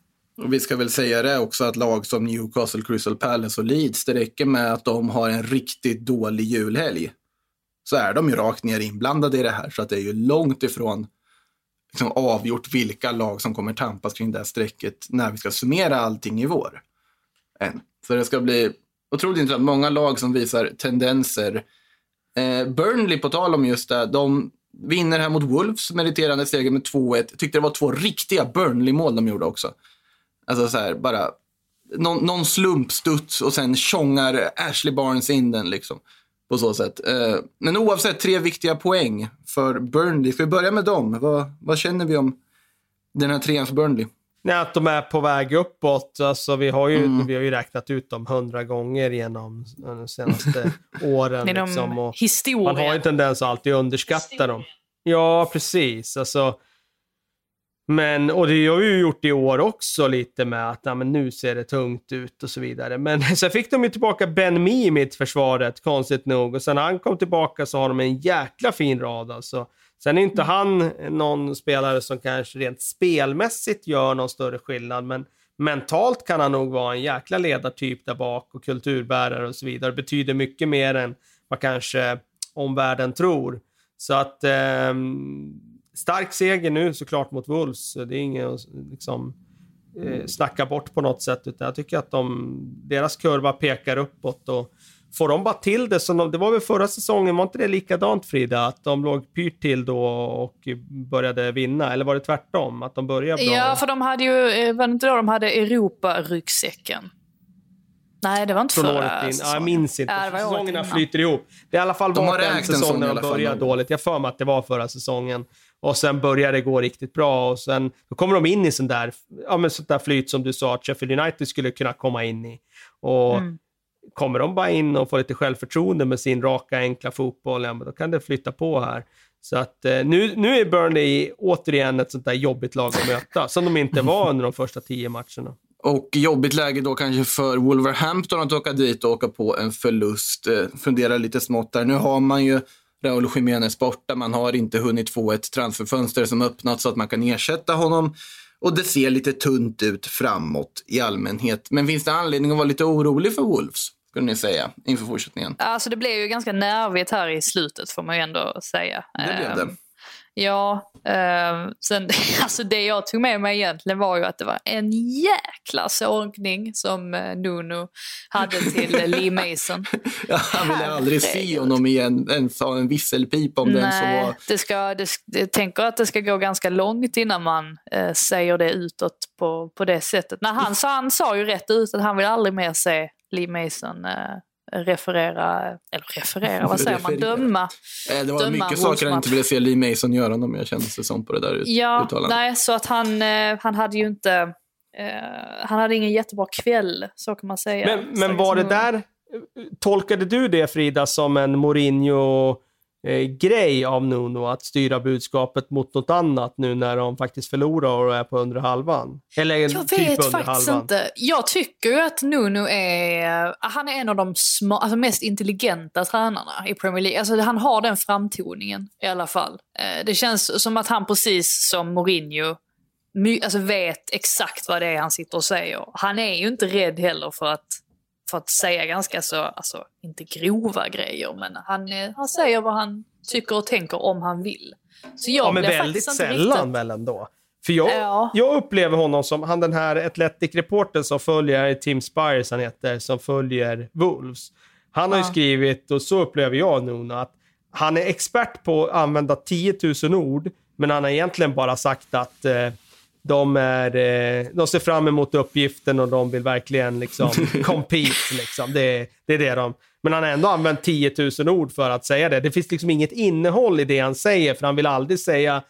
Och vi ska väl säga det också att lag som Newcastle, Crystal Palace och Leeds, det räcker med att de har en riktigt dålig julhelg. Så är de ju rakt ner inblandade i det här. Så att det är ju långt ifrån liksom avgjort vilka lag som kommer tampas kring det här strecket när vi ska summera allting i vår. Än. Så det ska bli otroligt intressant. Många lag som visar tendenser. Eh, Burnley, på tal om just det, de vinner här mot Wolves, meriterande seger med 2-1. Tyckte det var två riktiga Burnley-mål de gjorde också. Alltså så här, bara någon, någon slumpstuds och sen tjongar Ashley Barnes in den liksom på så sätt. Eh, men oavsett, tre viktiga poäng för Burnley. Ska vi börja med dem? Vad, vad känner vi om den här trean för Burnley? Nej, att de är på väg uppåt. Alltså, vi, har ju, mm. vi har ju räknat ut dem hundra gånger genom de senaste [LAUGHS] åren. Liksom. Man har ju en tendens att alltid underskatta dem. Ja, precis. Alltså, men, och det har vi ju gjort i år också lite med att ja, men nu ser det tungt ut och så vidare. Men [LAUGHS] sen fick de ju tillbaka Ben Mee i mittförsvaret, konstigt nog. Och sen när han kom tillbaka så har de en jäkla fin rad alltså. Sen är inte han någon spelare som kanske rent spelmässigt gör någon större skillnad, men mentalt kan han nog vara en jäkla ledartyp där bak och kulturbärare och så vidare. Betyder mycket mer än vad kanske omvärlden tror. Så att eh, stark seger nu såklart mot Wolves. Det är inget att liksom, eh, snacka bort på något sätt, utan jag tycker att de, deras kurva pekar uppåt. Och får de bara till det som de, det var väl förra säsongen, var inte det likadant Frida? Att de låg pyrt till då och började vinna, eller var det tvärtom? Att de började bra? Ja, för de hade ju, eh, var det inte då de hade Europa-ryggsäcken? Nej, det var inte Från förra året in. Ja, jag säsongen. minns inte. Ja, Säsongerna flyter ihop. Det är i alla fall De varit en säsong när de började de. dåligt. Jag för mig att det var förra säsongen. Och sen började det gå riktigt bra och sen då kommer de in i sånt där, ja, men sånt där flyt som du sa att Sheffield United skulle kunna komma in i. Och Mm. kommer de bara in och får lite självförtroende med sin raka, enkla fotboll, ja, men då kan det flytta på här. Så att eh, nu, nu är Burnley återigen ett sånt där jobbigt lag att möta, som de inte var under de första tio matcherna. Och jobbigt läge då kanske för Wolverhampton att åka dit och åka på en förlust. Eh, Fundera lite smått där. Nu har man ju Raúl Jiménez borta. Man har inte hunnit få ett transferfönster som öppnat så att man kan ersätta honom. Och det ser lite tunt ut framåt i allmänhet. Men finns det anledning att vara lite orolig för Wolves, skulle ni säga, inför fortsättningen? Alltså det blev ju ganska nervigt här i slutet får man ju ändå säga. Det blev det. Ja, eh, sen, [LAUGHS] alltså det jag tog med mig egentligen var ju att det var en jäkla sågning som eh, Nuno hade till eh, Lee Mason. [LAUGHS] Ja, han ville aldrig se honom igen, ens ha en visselpipa om den så Nej, var... det ska, det, jag tänker att det ska gå ganska långt innan man eh, säger det utåt på, på det sättet. När han, sa, han sa ju rätt ut att han vill aldrig mer se Lee Mason referera, eller referera, vad säger man, döma. Eh, Det var Döma mycket saker han inte ville se Lee Mason göra om jag kände sig som på det där ut- Ja, uttalandet. nej, så att han, eh, han hade ju inte... Eh, han hade ingen jättebra kväll, så kan man säga. Men, men var det där, tolkade du det Frida som en Mourinho-grej av Nuno att styra budskapet mot något annat nu när de faktiskt förlorar och är på under halvan? Eller Jag typ vet under faktiskt halvan. inte. Jag tycker ju att Nuno är, han är en av de sma, alltså mest intelligenta tränarna i Premier League. Alltså han har den framtoningen i alla fall. Eh, Det känns som att han precis som Mourinho my, alltså vet exakt vad det är han sitter och säger. Han är ju inte rädd heller för att, för att säga ganska så, alltså inte grova grejer, men han, eh, han säger vad han tycker och tänker om han vill. Så jag Ja, men väldigt sällan riktigt... väl ändå. För jag, Ja. jag upplever honom som han den här Athletic-reporten som följer, Tim Spires han heter, som följer Wolves. Han har ju skrivit, och så upplever jag Nuno, att han är expert på att använda 10 000 ord, men han har egentligen bara sagt att eh, de, är, eh, de ser fram emot uppgiften och de vill verkligen liksom [LAUGHS] compete. Liksom. Det, det är det de... Men han har ändå använt 10 000 ord för att säga det. Det finns liksom inget innehåll i det han säger, för han vill aldrig säga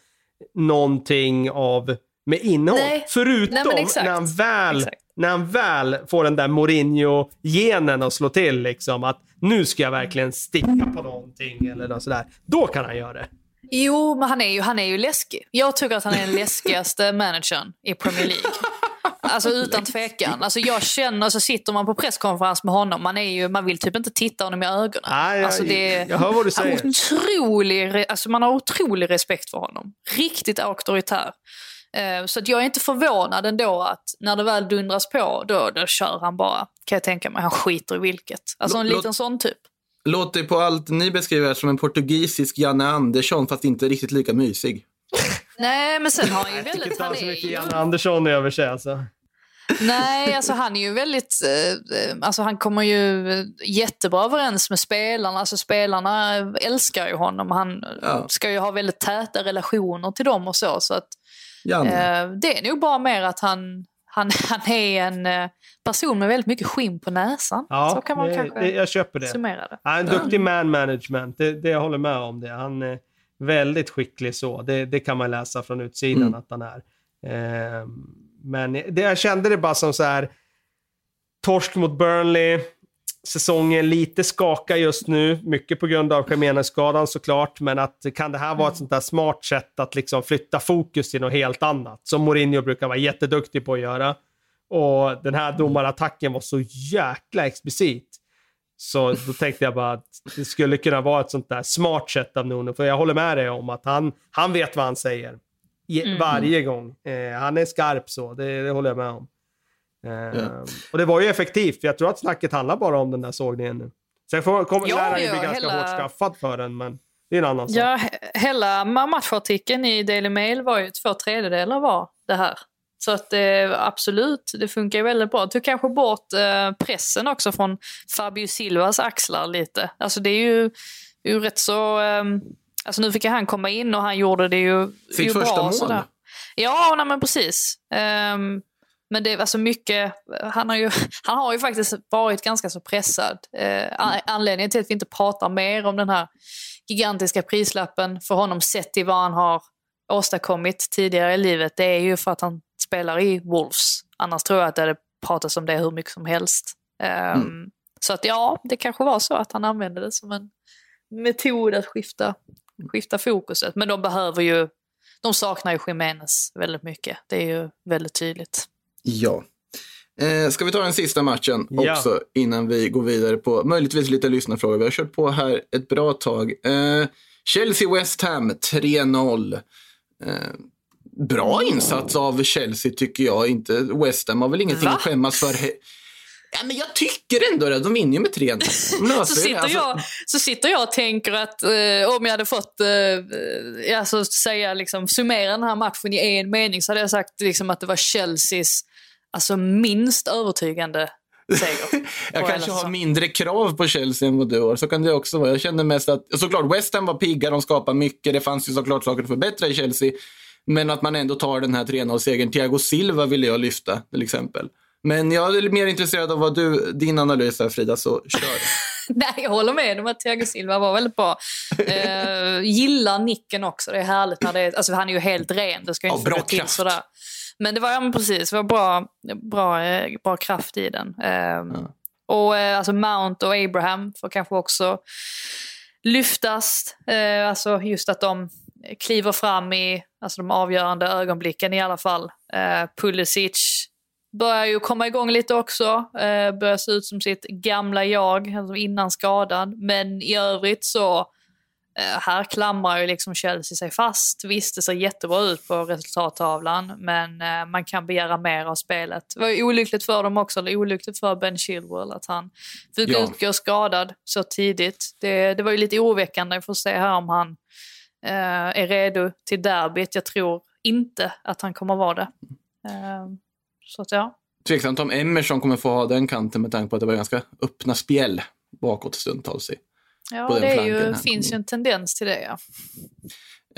någonting av med innehåll. Nej. Förutom Nej, när, han väl, Exakt. när han väl får den där Mourinho-genen att slå till, liksom, att nu ska jag verkligen sticka på någonting eller något sådär. Då kan han göra det. Jo, men han är, ju, han är ju läskig. Jag tycker att han är den läskigaste [LAUGHS] managern i Premier League. Alltså utan tvekan. Alltså jag känner, så sitter man på presskonferens med honom, man, är ju, man vill typ inte titta honom i ögonen. Nej, jag- alltså det, jag hör vad du säger. Otrolig, alltså man har otrolig respekt för honom. Riktigt auktoritär. Eh, Så att jag är inte förvånad ändå att när det väl dundras på, då, då kör han bara. Kan jag tänka mig. Han skiter i vilket. Alltså en Låt- liten sån typ. Låter på allt ni beskriver som en portugisisk Janne Andersson, fast inte riktigt lika mysig. Nej, men sen har han ju Jag tycker väldigt... inte Janne Andersson över sig alltså. Nej, alltså han är ju väldigt... Eh, alltså han kommer ju jättebra överens med spelarna. Alltså spelarna älskar ju honom. Han Ja. ska ju ha väldigt täta relationer till dem och så. Så att Janne. eh, det är nog bara mer att han, han, [LAUGHS] han är en eh, person med väldigt mycket skinn på näsan. Ja, så kan man det, kanske det, jag köper det. summera det. Han är en duktig man management, det, det jag håller med om det. Han är väldigt skicklig så. Det, det kan man läsa från utsidan Mm. att han är. Ehm, men det, jag kände det bara som så här. Torsk mot Burnley. Säsongen lite skaka just nu. Mycket på grund av Jiménez-skadan såklart. Men att kan det här vara ett sånt där smart sätt att liksom flytta fokus till något helt annat? Som Mourinho brukar vara jätteduktig på att göra. Och den här domarattacken var så jäkla explicit. Så då tänkte jag bara att det skulle kunna vara ett sånt där smart sätt av Nuno. För jag håller med dig om att han, han vet vad han säger. I, Mm. Varje gång. Eh, han är skarp så, det, det håller jag med om. Eh, Ja. Och det var ju effektivt, jag tror att snacket handlar bara om den där sågningen nu. Sen får, kommer Ja, lär han ju ja, bli ganska hela- hårt straffad för den, men det är en annan sak. Ja, he- hela ma- matchartikeln i Daily Mail var ju två tredjedelar var det här. Så att det, absolut, det funkar ju väldigt bra. Tog kanske bort eh, pressen också från Fabio Silvas axlar lite. Alltså det är ju, ju rätt så... ehm, alltså nu fick han komma in och han gjorde det ju, Sitt ju första bra. mål. Sådär. Ja, nej, men precis. Ehm, men det är alltså mycket, han har, ju, [LAUGHS] han har ju faktiskt varit ganska så pressad. Eh, an- anledningen till att vi inte pratar mer om den här gigantiska prislappen för honom sett till vad han har åstadkommit tidigare i livet, det är ju för att han spelar i Wolves. Annars tror jag att det hade pratats om det hur mycket som helst. Ehm, Så att ja, det kanske var så att han använde det som en metod att skifta, skifta fokuset. Men de behöver ju, de saknar ju Jiménez väldigt mycket. Det är ju väldigt tydligt. Ja. Eh, ska vi ta den sista matchen Ja. också innan vi går vidare på möjligtvis lite lyssnarfrågor. Vi har kört på här ett bra tag. Eh, Chelsea-West Ham 3-0. Eh, bra insats av Chelsea tycker jag. Inte, West Ham har väl ingenting Va? att skämmas för. Ja, men jag tycker ändå det. De vinner ju med 3-0. De [LAUGHS] Så sitter, Alltså, jag, så sitter jag och tänker att eh, om jag hade fått eh, alltså, säga, liksom, summera den här matchen i en mening så hade jag sagt liksom, att det var Chelseas alltså, minst övertygande seger. [LAUGHS] Jag kanske har mindre krav på Chelsea än vad du har. Så kan det också vara. Jag känner mest att, såklart West Ham var pigga, de skapade mycket. Det fanns ju såklart saker att förbättra i Chelsea. Men att man ändå tar den här 3-0-segern. Thiago Silva ville jag lyfta till exempel. Men jag är mer intresserad av vad du, din analys är Frida, så kör. [LAUGHS] Nej, jag håller med om att Thiago Silva var väldigt bra. [LAUGHS] Eh, gillar nicken också. Det är härligt när det är, alltså han är ju helt ren. Det ska ju Ja, inte bra till sådär. Men det var, ja, precis, det var bra, bra, bra kraft i den. Eh, Och eh, alltså Mount och Abraham får kanske också lyftas. Eh, alltså just att de kliver fram i alltså de avgörande ögonblicken i alla fall. Eh, Pulisic börjar ju komma igång lite också. Börjar se ut som sitt gamla jag, alltså innan skadad. Men i övrigt så här klamrar ju liksom Chelsea sig fast. Visst, det ser jättebra ut på resultattavlan, men eh, man kan begära mer av spelet. Det var ju olyckligt för dem också, eller olyckligt för Ben Chilwell att han fick Ja. utgå skadad så tidigt. Det, det var ju lite oroväckande. Vi får se här om han eh, är redo till derbyt. Jag tror inte att han kommer vara det. Eh, så att ja. Tveksamt om Emerson kommer få ha den kanten med tanke på att det var ganska öppna spjäll bakåt stundtals. i. Ja, det ju, finns ju en tendens till det ja.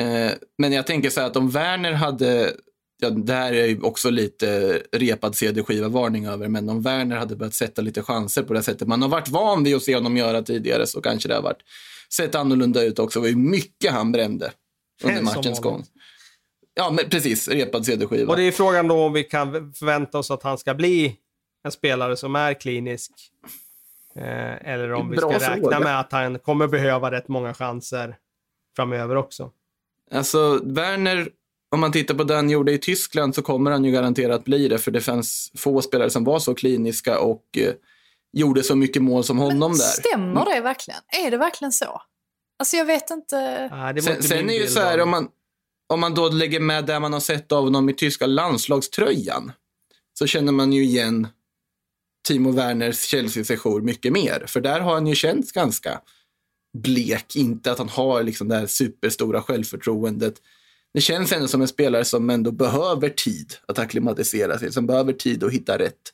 Eh, men jag tänker så här att om Werner hade, ja, det här är ju också lite repad CD-skiva-varning över, men om Werner hade börjat sätta lite chanser på det sättet man har varit van vid att se honom göra tidigare så kanske det har varit sett annorlunda ut också. Det var ju mycket han brände under matchens gång. Ja, men precis. Repad CD-skiva. Och det är frågan då om vi kan förvänta oss att han ska bli en spelare som är klinisk. Eh, eller om vi ska Bra räkna fråga. med att han kommer behöva rätt många chanser framöver också. Alltså, Werner, om man tittar på det han gjorde i Tyskland så kommer han ju garanterat bli det, för det fanns få spelare som var så kliniska och eh, gjorde så mycket mål som honom där. Stämmer det verkligen? Är det verkligen så? Alltså jag vet inte. Ah, det var Sen, inte sen är ju så här, om man, om man då lägger med det man har sett av honom i tyska landslagströjan, så känner man ju igen Timo Werners Chelsea-sejour mycket mer. För där har han ju känts ganska blek, inte att han har liksom det här superstora självförtroendet. Det känns ändå som en spelare som ändå behöver tid att acklimatisera sig, som behöver tid att hitta rätt.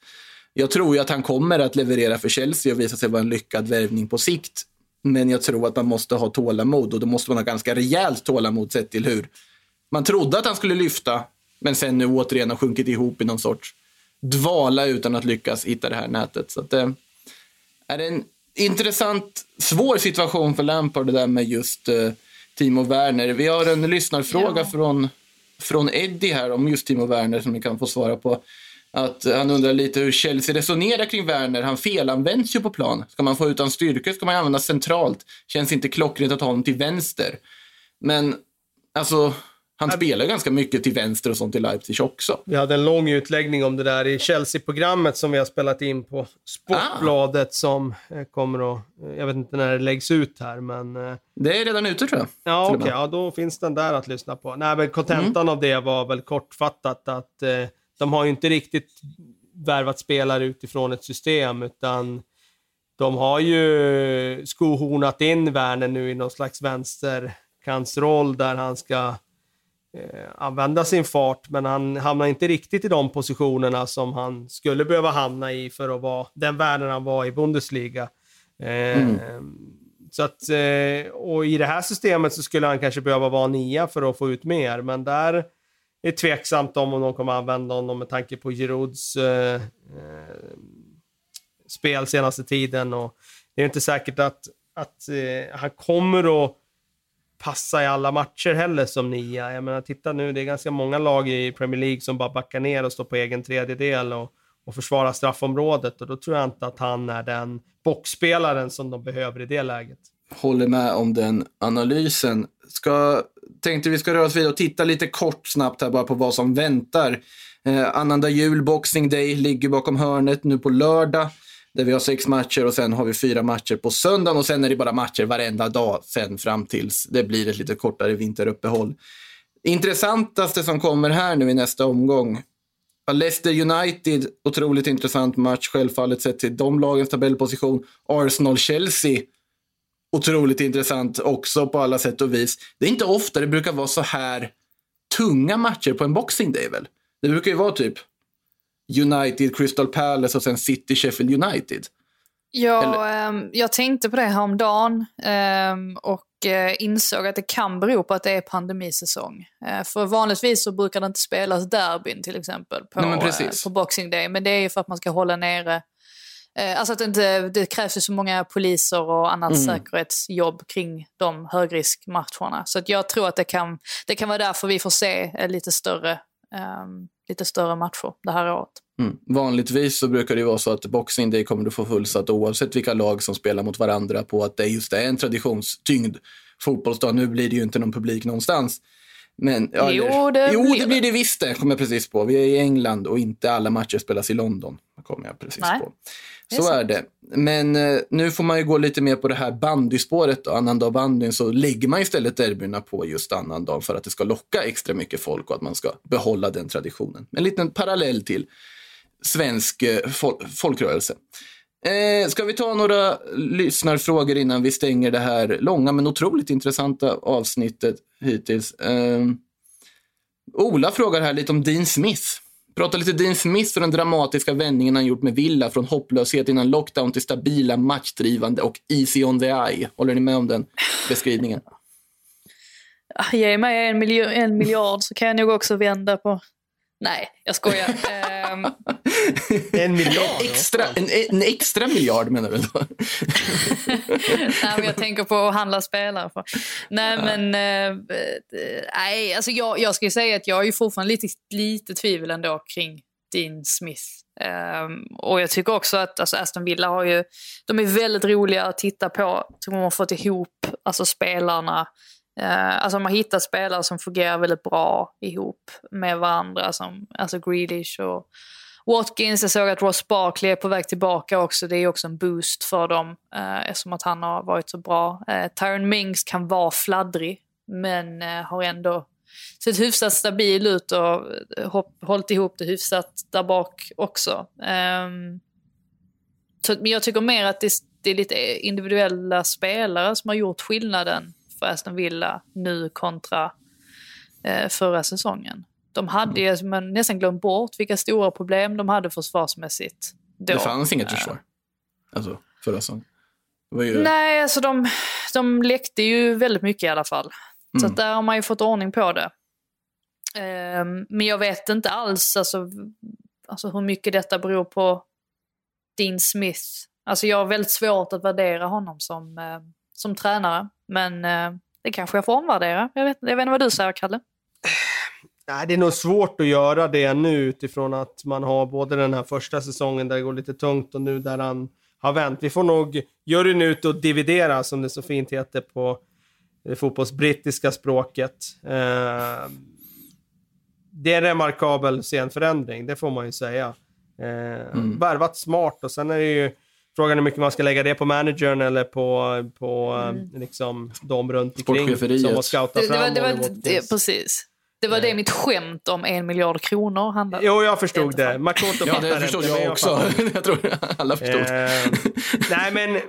Jag tror ju att han kommer att leverera för Chelsea och visa sig vara en lyckad värvning på sikt. Men jag tror att man måste ha tålamod och då måste man ha ganska rejält tålamod sett till hur man trodde att han skulle lyfta, men sen nu återigen har sjunkit ihop i någon sorts dvala utan att lyckas hitta det här nätet. Så att, eh, är det en intressant, svår situation för Lampard det där med just eh, Timo Werner. Vi har en lyssnarfråga Ja. från, från Eddie här om just Timo Werner som ni kan få svara på. Att han undrar lite hur Chelsea resonerar kring Werner. Han felanvänds ju på plan. Ska man få ut hans styrkor ska man använda centralt. Känns inte klockrent att ha honom till vänster. Men alltså, Han spelar ganska mycket till vänster och sånt i Leipzig också. Vi hade en lång utläggning om det där i Chelsea-programmet som vi har spelat in på Sportbladet Ah. som eh, kommer att... eh, Jag vet inte när det läggs ut här, men... eh, Det är redan ute tror jag. Ja, okej. med. Ja, då finns den där att lyssna på. Nej, men kontentan Mm. av det var väl kortfattat att eh, de har ju inte riktigt värvat spelare utifrån ett system, utan de har ju skohornat in Werner nu i någon slags vänsterkantsroll där han ska använda sin fart, men han hamnar inte riktigt i de positionerna som han skulle behöva hamna i för att vara den Werner han var i Bundesliga. Eh, Så att, eh, och i det här systemet så skulle han kanske behöva vara nia för att få ut mer, men där är det tveksamt om de kommer använda honom med tanke på Girouds eh, eh, spel senaste tiden. Och det är inte säkert att, att eh, han kommer att passa i alla matcher heller som nia. Jag menar, titta nu, det är ganska många lag i Premier League som bara backar ner och står på egen tredjedel och, och försvarar straffområdet. Och då tror jag inte att han är den boxspelaren som de behöver i det läget. Håller med om den analysen. Ska, tänkte vi ska röra oss vidare och titta lite kort snabbt här bara på vad som väntar. Eh, annandag jul, Boxing Day, ligger bakom hörnet nu på lördag. Där vi har sex matcher och sen har vi fyra matcher på söndagen och sen är det bara matcher varenda dag sen fram tills det blir ett lite kortare vinteruppehåll. Intressantaste som kommer här nu i nästa omgång. Leicester United, otroligt intressant match självfallet sett till de lagens tabellposition. Arsenal-Chelsea, otroligt intressant också på alla sätt och vis. Det är inte ofta det brukar vara så här tunga matcher på en Boxing Day väl? Det brukar ju vara typ United, Crystal Palace och sen City, Sheffield United. Ja, ehm, jag tänkte på det häromdagen um, och eh, insåg att det kan bero på att det är pandemisäsong. Eh, för vanligtvis så brukar det inte spelas derbyn till exempel på, Nej, eh, på Boxing Day. Men det är ju för att man ska hålla nere Alltså att det, inte, det krävs ju så många poliser och annat Mm. säkerhetsjobb kring de högriskmatcherna. Så jag tror att det kan, det kan vara därför vi får se lite större, ehm, lite större matcher det här året. Mm. Vanligtvis så brukar det vara så att Boxing Day kommer du få fullsatt oavsett vilka lag som spelar mot varandra på att det just är en traditionstyngd fotbollsdag. Nu blir det ju inte någon publik någonstans. Men, ja, Jo, det jo, blir det blir det visst det, kom jag precis på. Vi är i England och inte alla matcher spelas i London. Kom jag precis Nej, på. är Så är sant. det. Men eh, nu får man ju gå lite mer på det här bandyspåret. Då. Annandag bandyn så lägger man istället derbyna på just annandag för att det ska locka extra mycket folk och att man ska behålla den traditionen. En liten parallell till svensk eh, fol- folkrörelse. Eh, ska vi ta några lyssnarfrågor innan vi stänger det här långa men otroligt intressanta avsnittet hittills? Eh, Ola frågar här lite om Dean Smith. Prata lite Dean Smith och den dramatiska vändningen han gjort med Villa från hopplöshet innan lockdown till stabila, matchdrivande och easy on the eye. Håller ni med om den beskrivningen? Ge mig en, miljo- en miljard så kan jag nog också vända på... Nej, jag skojar. [LAUGHS] Ehm, En miljard. Extra, en, en extra miljard menar du då? [LAUGHS] nej, men jag tänker på att handla spelare. För. Nej, men... eh, nej, alltså jag, jag ska ju säga att jag är ju fortfarande lite, lite tvivel ändå kring Dean Smith. Ehm, och jag tycker också att alltså Aston Villa har ju... De är väldigt roliga att titta på. De har fått ihop alltså spelarna. Uh, alltså de har hittat spelare som fungerar väldigt bra ihop med varandra. Som, alltså Grealish och Watkins. Jag såg att Ross Barkley är på väg tillbaka också. Det är också en boost för dem uh, eftersom att han har varit så bra. Uh, Tyron Mings kan vara fladdrig men uh, har ändå sett hyfsat stabil ut och hopp, hållit ihop det hyfsat där bak också. Um, så, men jag tycker mer att det, det är lite individuella spelare som har gjort skillnaden för Aston Villa nu kontra eh, förra säsongen. De hade ju men nästan glömt bort vilka stora problem de hade försvarsmässigt. Då. Det fanns inget Eh, försvar. Alltså, förra säsongen. Ju... Nej, alltså de, de läckte ju väldigt mycket i alla fall. Så Mm. att där har man ju fått ordning på det. Ehm, men jag vet inte alls alltså, alltså hur mycket detta beror på Dean Smith. Alltså jag har väldigt svårt att värdera honom som, eh, som tränare. Men eh, det kanske jag får omvärdera. Jag vet, jag vet inte vad du säger, Kalle. Nej, det är nog svårt att göra det nu utifrån att man har både den här första säsongen där det går lite tungt och nu där han har vänt. Vi får nog juryn ut och dividera, som det så fint heter på det fotbollsbrittiska språket. Eh, det är en remarkabel scenförändring, det får man ju säga. Eh, mm. Värvat smart och sen är det ju frågan hur mycket man ska lägga det på managern eller på, på mm. liksom, de runt omkring som har scoutat fram det, det var, det var, det, Precis. Det var det mitt skämt om en miljard kronor handlade Jo, jag förstod det. Makoto Ja, det förstod jag, jag också. [LAUGHS] jag tror alla förstod. Eh, nej, men,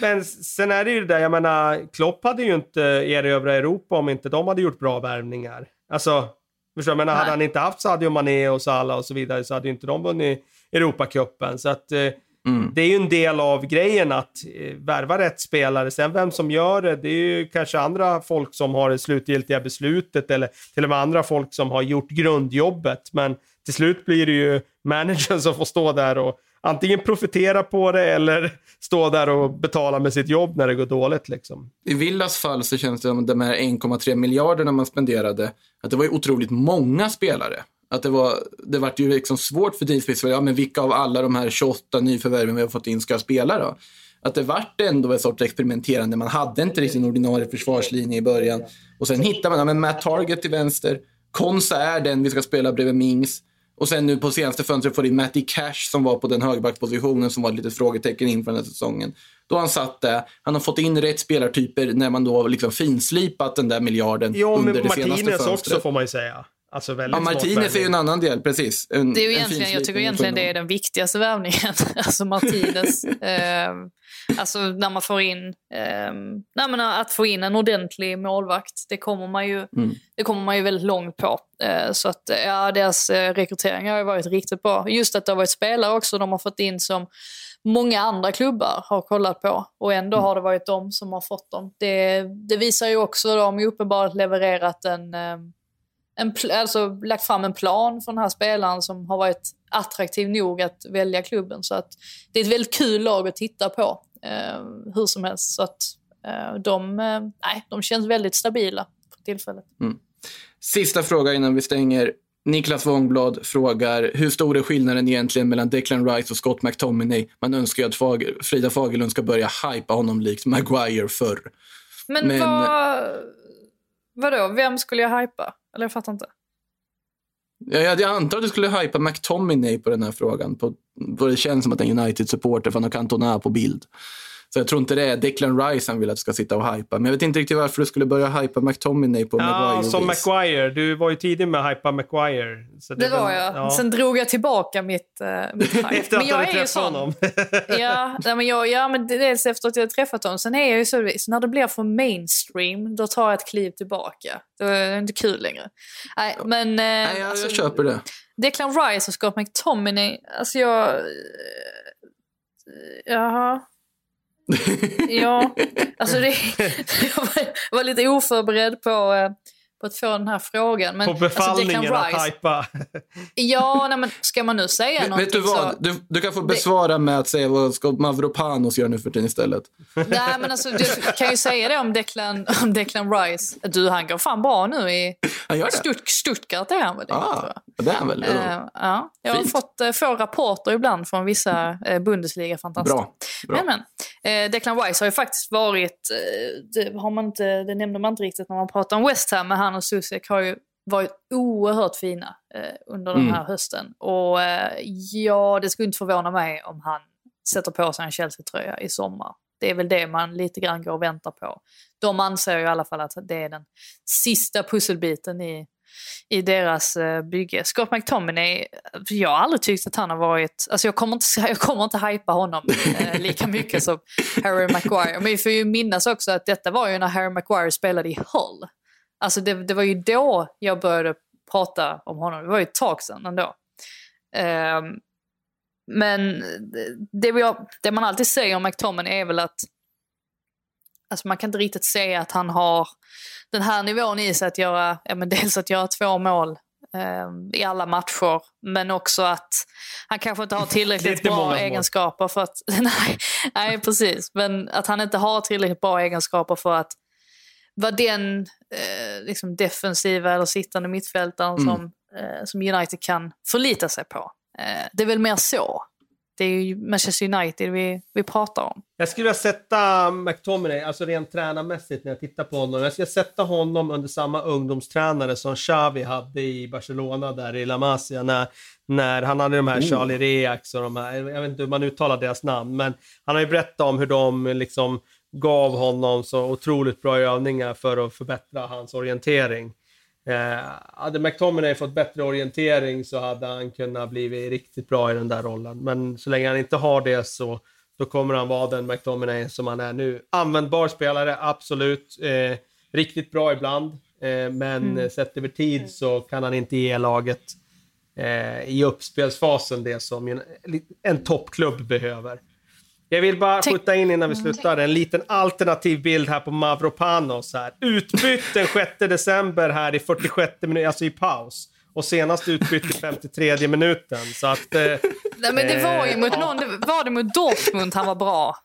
men sen är det ju det där, jag menar, Klopp hade ju inte erövrat Europa om inte de hade gjort bra värvningar. Alltså, förstår du? Men hade han inte haft Sadio Mané och Salah och så vidare så hade ju inte de vunnit Europacupen. Så att eh, Mm. Det är ju en del av grejen att eh, värva rätt spelare. Sen vem som gör det, det är ju kanske andra folk som har det slutgiltiga beslutet eller till och med andra folk som har gjort grundjobbet. Men till slut blir det ju managern [LAUGHS] som får stå där och antingen profitera på det eller [LAUGHS] stå där och betala med sitt jobb när det går dåligt. Liksom. I Villas fall så känns det som de här 1,3 miljarderna man spenderade, att det var ju otroligt många spelare. Att det var, det var ju liksom svårt för Deep ja, men vilka av alla de här 28 nyförvärven vi har fått in ska spela då? Att det vart ändå ett sorts experimenterande. Man hade inte riktigt en ordinarie försvarslinje i början. Och sen hittar man ja, men Matt Target till vänster. Konsa är den vi ska spela bredvid Mings. Och sen nu på senaste fönstret får in Matty Cash som var på den högerbackpositionen som var ett litet frågetecken inför den här säsongen. Då har han satt det. Han har fått in rätt spelartyper när man då liksom finslipat den där miljarden jo, under det senaste fönstret. Jo, Martinez också får man ju säga. Alltså väldigt ja, Martinez är ju en annan del, precis. En, det är ju egentligen, jag tycker egentligen det är den viktigaste värvningen. [LAUGHS] alltså Martinez. [LAUGHS] eh, alltså när man får in, eh, nej, men att få in en ordentlig målvakt, det kommer man ju, mm. det kommer man ju väldigt långt på. Eh, så att ja, deras eh, rekrytering har ju varit riktigt bra. Just att det har varit spelare också de har fått in som många andra klubbar har kollat på och ändå mm. har det varit de som har fått dem. Det, det visar ju också, de har ju uppenbart levererat en ehm, en, alltså, lagt fram en plan för den här spelaren som har varit attraktiv nog att välja klubben. Så att det är ett väldigt kul lag att titta på eh, hur som helst. Så att eh, de, eh, nej, de känns väldigt stabila för tillfället. Mm. Sista fråga innan vi stänger. Niklas Wångblad frågar hur stor är skillnaden egentligen mellan Declan Rice och Scott McTominay? Man önskar ju att Fager, Frida Fagerlund ska börja hypa honom likt Maguire förr. Men, Men vad... Vadå, vem skulle jag hypa? Eller jag fattar inte. Jag, jag, jag antar att du skulle hypa McTominay på den här frågan. På, på det känns som att en United-supporter, för han har Cantona på bild. Så jag tror inte det är Declan Rice han vill att ska sitta och hypa. Men jag vet inte riktigt varför du skulle börja hypa McTominay på ja, Maguire. som Maguire. Du var ju tidig med att hypa Maguire. Så det, det var jag. Ja. Sen drog jag tillbaka mitt, uh, mitt [LAUGHS] hype. efter att du hade träffat honom? [LAUGHS] ja, men jag, ja, men dels efter att jag träffat honom. Sen är jag ju så, så när det blir för mainstream, då tar jag ett kliv tillbaka. Då är det inte kul längre. Nej, men... Uh, Nej, jag, alltså, jag köper det. Declan Rice och Scott McTominay, alltså jag... Uh, jaha ja, alltså det, [LAUGHS] jag var lite oförberedd på, eh, på att få den här frågan. Men, på befallningen alltså att hypa? ja, nej, men ska man nu säga Vet, någonting vet du vad? Så, du, du kan få besvara det, med att säga vad ska Mavropanos göra nu för tiden istället. Nej, men alltså, du kan ju säga det om Declan, om Declan Rice. Du, han går fan bra nu i Stutt, Stuttgart. Är han väl, ah, det är han väl? Uh, ja. Jag har Fint. fått uh, få rapporter ibland från vissa uh, Bundesliga-fantaster. Bra. Bra. Men, men. Uh, Declan Rice har ju faktiskt varit, det, har man inte, det nämnde man inte riktigt när man pratar om West Ham, men han och Susek har ju varit oerhört fina eh, under mm. den här hösten. Och eh, ja, det skulle inte förvåna mig om han sätter på sig en Chelsea-tröja i sommar. Det är väl det man lite grann går och väntar på. De anser ju i alla fall att det är den sista pusselbiten i, i deras eh, bygge. Scott McTominay, jag har aldrig tyckt att han har varit... Alltså jag kommer inte, [LAUGHS] jag kommer inte hypa honom eh, lika mycket som [LAUGHS] Harry Maguire. Men vi får ju minnas också att detta var ju när Harry Maguire spelade i Hull. Alltså det, det var ju då jag började prata om honom. Det var ju ett tag sedan ändå. Um, men det, jag, det, man alltid säger om McTominay är väl att alltså man kan inte riktigt säga att han har den här nivån i sig att göra, ja men dels att göra två mål um, i alla matcher, men också att han kanske inte har [LAUGHS] tillräckligt bra egenskaper för att, [LAUGHS] nej, nej precis, men att han inte har tillräckligt bra egenskaper för att vara den eh, liksom defensiva eller sittande mittfältaren mm. som, eh, som United kan förlita sig på. Eh, det är väl mer så. det är ju Manchester United vi, vi pratar om. Jag skulle vilja sätta McTominay, alltså rent tränarmässigt när jag tittar på honom. Jag skulle sätta honom under samma ungdomstränare som Xavi hade i Barcelona där i La Masia när, när han hade de här Oh. Charlie Reax och de här, jag vet inte hur man uttalar deras namn, men han har ju berättat om hur de liksom gav honom så otroligt bra övningar för att förbättra hans orientering. Eh, hade McTominay fått bättre orientering så hade han kunnat bli riktigt bra i den där rollen. Men så länge han inte har det så då kommer han vara den McTominay som han är nu. Användbar spelare, absolut. Eh, riktigt bra ibland. Eh, men mm. sett över tid så kan han inte ge laget eh, i uppspelsfasen det som en, en toppklubb behöver. Jag vill bara skjuta in innan vi slutar en liten alternativ bild här på Mavropanos här. Utbytt den 6 december här i 46 minuter, alltså i paus. Och senast utbytt i 53 minuten. Så att... Eh, Nej, men det var ju mot Eh, någon, det var det mot Dortmund han var bra?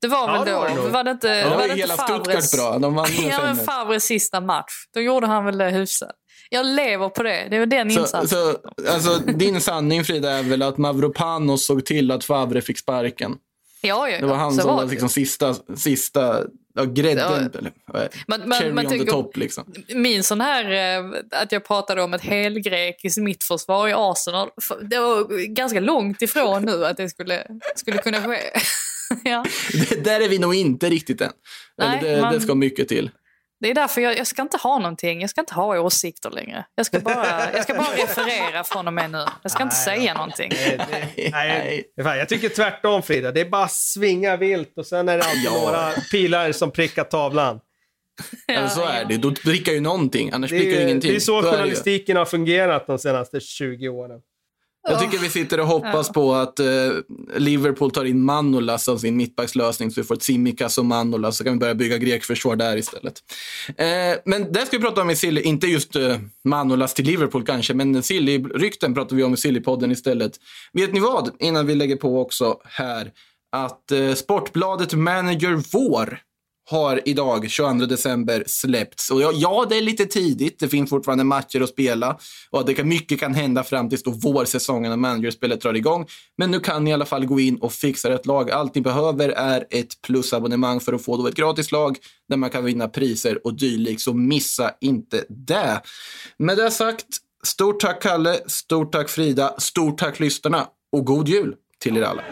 Det var Ja, väl det då? var det var det inte, Ja, var det inte hela Favres- bra. De vann Ja, men 5-1. Favres sista match. Då gjorde han väl det hyfsat. Jag lever på det. Det var den Så, insatsen. så, alltså, din sanning Frida är väl att Mavropanos såg till att Favre fick sparken. Ja, ja, Det var han som var liksom sista, sista ja, grädden. Ja. Eller, men on the tycker- top liksom. Min sån här, eh, att jag pratade om ett helgrekiskt mittförsvar i Arsenal. Det var ganska långt ifrån nu att det skulle, skulle kunna ske. [LAUGHS] ja. [LAUGHS] Det, där är vi nog inte riktigt än. Nej, Eller det, man- det ska mycket till. Det är därför jag, jag ska inte ha någonting. Jag ska inte ha åsikter längre. Jag ska bara, jag ska bara referera från och med nu. Jag ska inte Nej. säga någonting. Nej, det- nej, fan, jag tycker tvärtom Frida. Det är bara svinga vilt och sen är det alltid Ja. några pilar som prickar tavlan. [LAUGHS] Eller så är det. Då prickar ju någonting, annars Det prickar ju är, ingenting. det är så det journalistiken har fungerat de senaste 20 åren. Jag tycker vi sitter och hoppas på att eh, Liverpool tar in Manolas som sin mittbackslösning så vi får ett Simikas och Manolas så kan vi börja bygga grekförsvar där istället. Eh, men det ska vi prata om i Silly, inte just eh, Manolas till Liverpool kanske, men Silly-rykten pratar vi om i Sillypodden istället. Vet ni vad, innan vi lägger på också här, att eh, Sportbladet Manager Vår har idag, 22 december, släppts. Och ja, ja, det är lite tidigt. Det finns fortfarande matcher att spela. Och det kan, mycket kan hända fram tills då vårsäsongen och managerspelet drar igång. Men nu kan ni i alla fall gå in och fixa ett lag. Allt ni behöver är ett plusabonnemang för att få då ett gratis lag där man kan vinna priser och dylikt. Så missa inte det. Med det sagt, stort tack Kalle, stort tack Frida, stort tack lyssnarna och god jul till er alla.